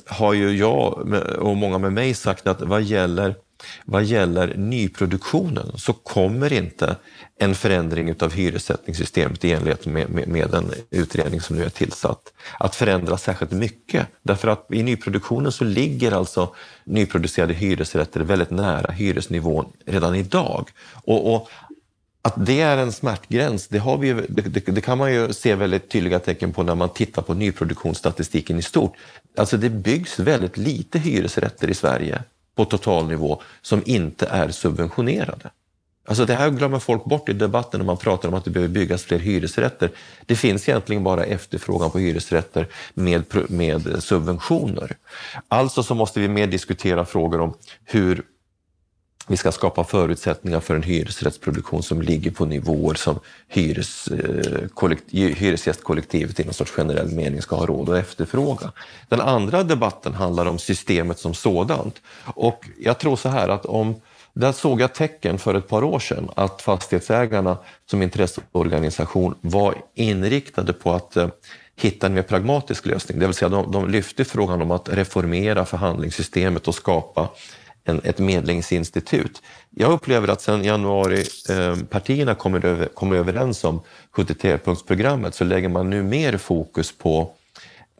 har ju jag och många med mig sagt att vad gäller vad gäller nyproduktionen så kommer inte en förändring av hyressättningssystemet i enlighet med, med, med den utredning som nu är tillsatt att förändra särskilt mycket. Därför att i nyproduktionen så ligger alltså nyproducerade hyresrätter väldigt nära hyresnivån redan idag. Och, och att det är en smärtgräns, det, har vi, det, det, det, kan man ju se väldigt tydliga tecken på när man tittar på nyproduktionsstatistiken i stort. Alltså det byggs väldigt lite hyresrätter i Sverige på totalnivå som inte är subventionerade. Alltså det här glömmer folk bort i debatten när man pratar om att det behöver byggas fler hyresrätter. Det finns egentligen bara efterfrågan på hyresrätter med, med subventioner. Alltså så måste vi mer diskutera frågor om hur vi ska skapa förutsättningar för en hyresrättsproduktion som ligger på nivåer som hyres, eh, hyresgästkollektivet i någon sorts generell mening ska ha råd att efterfråga. Den andra debatten handlar om systemet som sådant. Och jag tror så här att om där såg jag tecken för ett par år sedan att fastighetsägarna som intresseorganisation var inriktade på att eh, hitta en mer pragmatisk lösning. Det vill säga de, de lyfte frågan om att reformera förhandlingssystemet och skapa en, ett medlingsinstitut. Jag upplever att sedan januari eh, partierna kommer, över, kommer överens om 73-punktsprogrammet så lägger man nu mer fokus på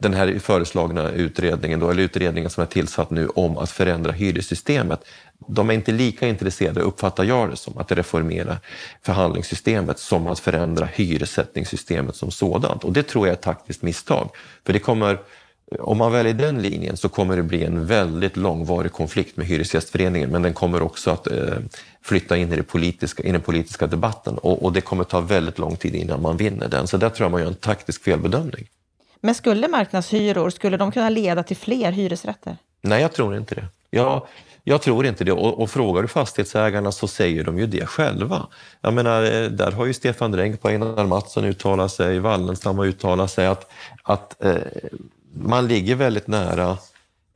den här föreslagna utredningen, då, eller utredningen som är tillsatt nu om att förändra hyressystemet. De är inte lika intresserade, uppfattar jag det som, att reformera förhandlingssystemet som att förändra hyressättningssystemet som sådant. Och det tror jag är ett taktiskt misstag. För det kommer, om man väljer den linjen så kommer det bli en väldigt långvarig konflikt med Hyresgästföreningen men den kommer också att eh, flytta in i, det politiska, i den politiska debatten och, och det kommer ta väldigt lång tid innan man vinner den. Så där tror jag man gör en taktisk felbedömning. Men skulle marknadshyror, skulle de kunna leda till fler hyresrätter? Nej, jag tror inte det. Jag, jag tror inte det. Och, och frågar du fastighetsägarna så säger de ju det själva. Jag menar, eh, där har ju Stefan Dränk på Einar Mattsson uttalat sig, Wallenstam har uttalat sig att, att eh, man ligger väldigt nära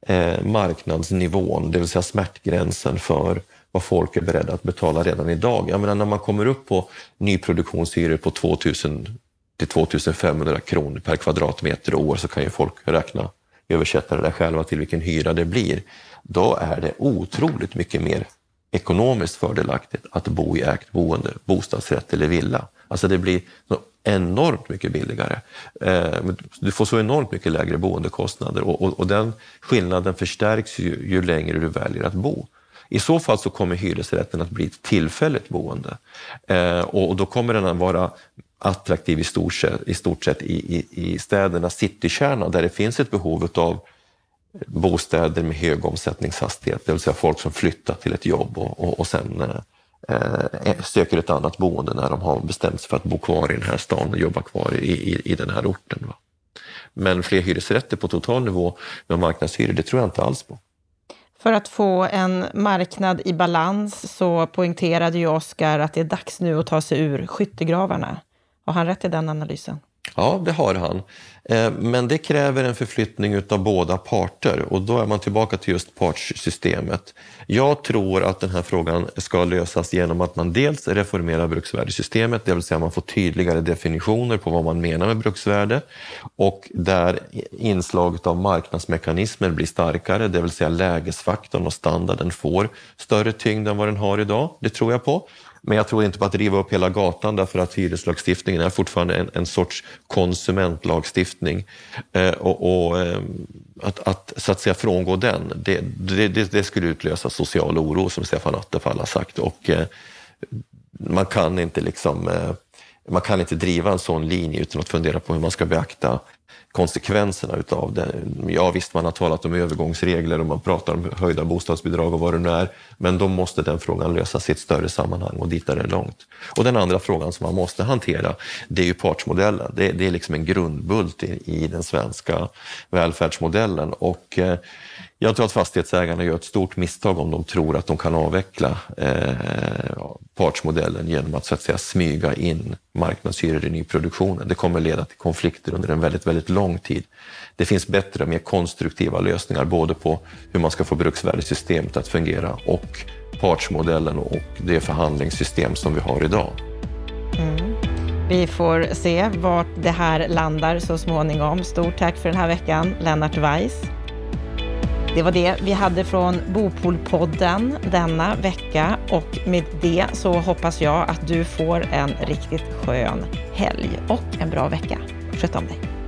eh, marknadsnivån, det vill säga smärtgränsen för vad folk är beredda att betala redan idag. Jag menar, när man kommer upp på nyproduktionshyror på 2000 till 2500 kronor per kvadratmeter och år så kan ju folk räkna, översätta det där själva till vilken hyra det blir. Då är det otroligt mycket mer ekonomiskt fördelaktigt att bo i ägt boende, bostadsrätt eller villa. Alltså det blir enormt mycket billigare. Eh, du får så enormt mycket lägre boendekostnader och, och, och den skillnaden förstärks ju, ju längre du väljer att bo. I så fall så kommer hyresrätten att bli ett tillfälligt boende eh, och då kommer den att vara attraktiv i stort sett, i, stort sett i, i, i städernas citykärna där det finns ett behov av bostäder med hög omsättningshastighet, det vill säga folk som flyttar till ett jobb och, och, och sen eh, Eh, söker ett annat boende när de har bestämt sig för att bo kvar i den här stan och jobba kvar i, i, i den här orten. Va? Men fler hyresrätter på total nivå med marknadshyror, det tror jag inte alls på. För att få en marknad i balans så poängterade ju Oskar att det är dags nu att ta sig ur skyttegravarna. Har han rätt i den analysen? Ja, det har han. Eh, men det kräver en förflyttning av båda parter och då är man tillbaka till just partssystemet. Jag tror att den här frågan ska lösas genom att man dels reformerar bruksvärdesystemet, det vill säga man får tydligare definitioner på vad man menar med bruksvärde och där inslaget av marknadsmekanismer blir starkare, det vill säga lägesfaktorn och standarden får större tyngd än vad den har idag. Det tror jag på. Men jag tror inte på att riva upp hela gatan därför att hyreslagstiftningen är fortfarande en, en sorts konsumentlagstiftning. Eh, och, och eh, att, att, så att säga frångå den, det, det, det, skulle utlösa social oro som Stefan Attefall har sagt. Och eh, man kan inte liksom eh, man kan inte driva en sån linje utan att fundera på hur man ska beakta konsekvenserna utav det. Ja visst, man har talat om övergångsregler och man pratar om höjda bostadsbidrag och vad det nu är, men då måste den frågan lösas i ett större sammanhang och dit är det långt. Och den andra frågan som man måste hantera, det är ju partsmodellen. Det, det är liksom en grundbult i, i den svenska välfärdsmodellen och eh, jag tror att fastighetsägarna gör ett stort misstag om de tror att de kan avveckla eh, partsmodellen genom att så att säga smyga in marknadshyror i nyproduktionen. Det kommer leda till konflikter under en väldigt, väldigt lång tid. Det finns bättre, mer konstruktiva lösningar både på hur man ska få bruksvärdessystemet att fungera och partsmodellen och det förhandlingssystem som vi har idag. Mm. Vi får se vart det här landar så småningom. Stort tack för den här veckan, Lennart Weiss. Det var det vi hade från Bopolpodden denna vecka och med det så hoppas jag att du får en riktigt skön helg och en bra vecka. Sköt om dig.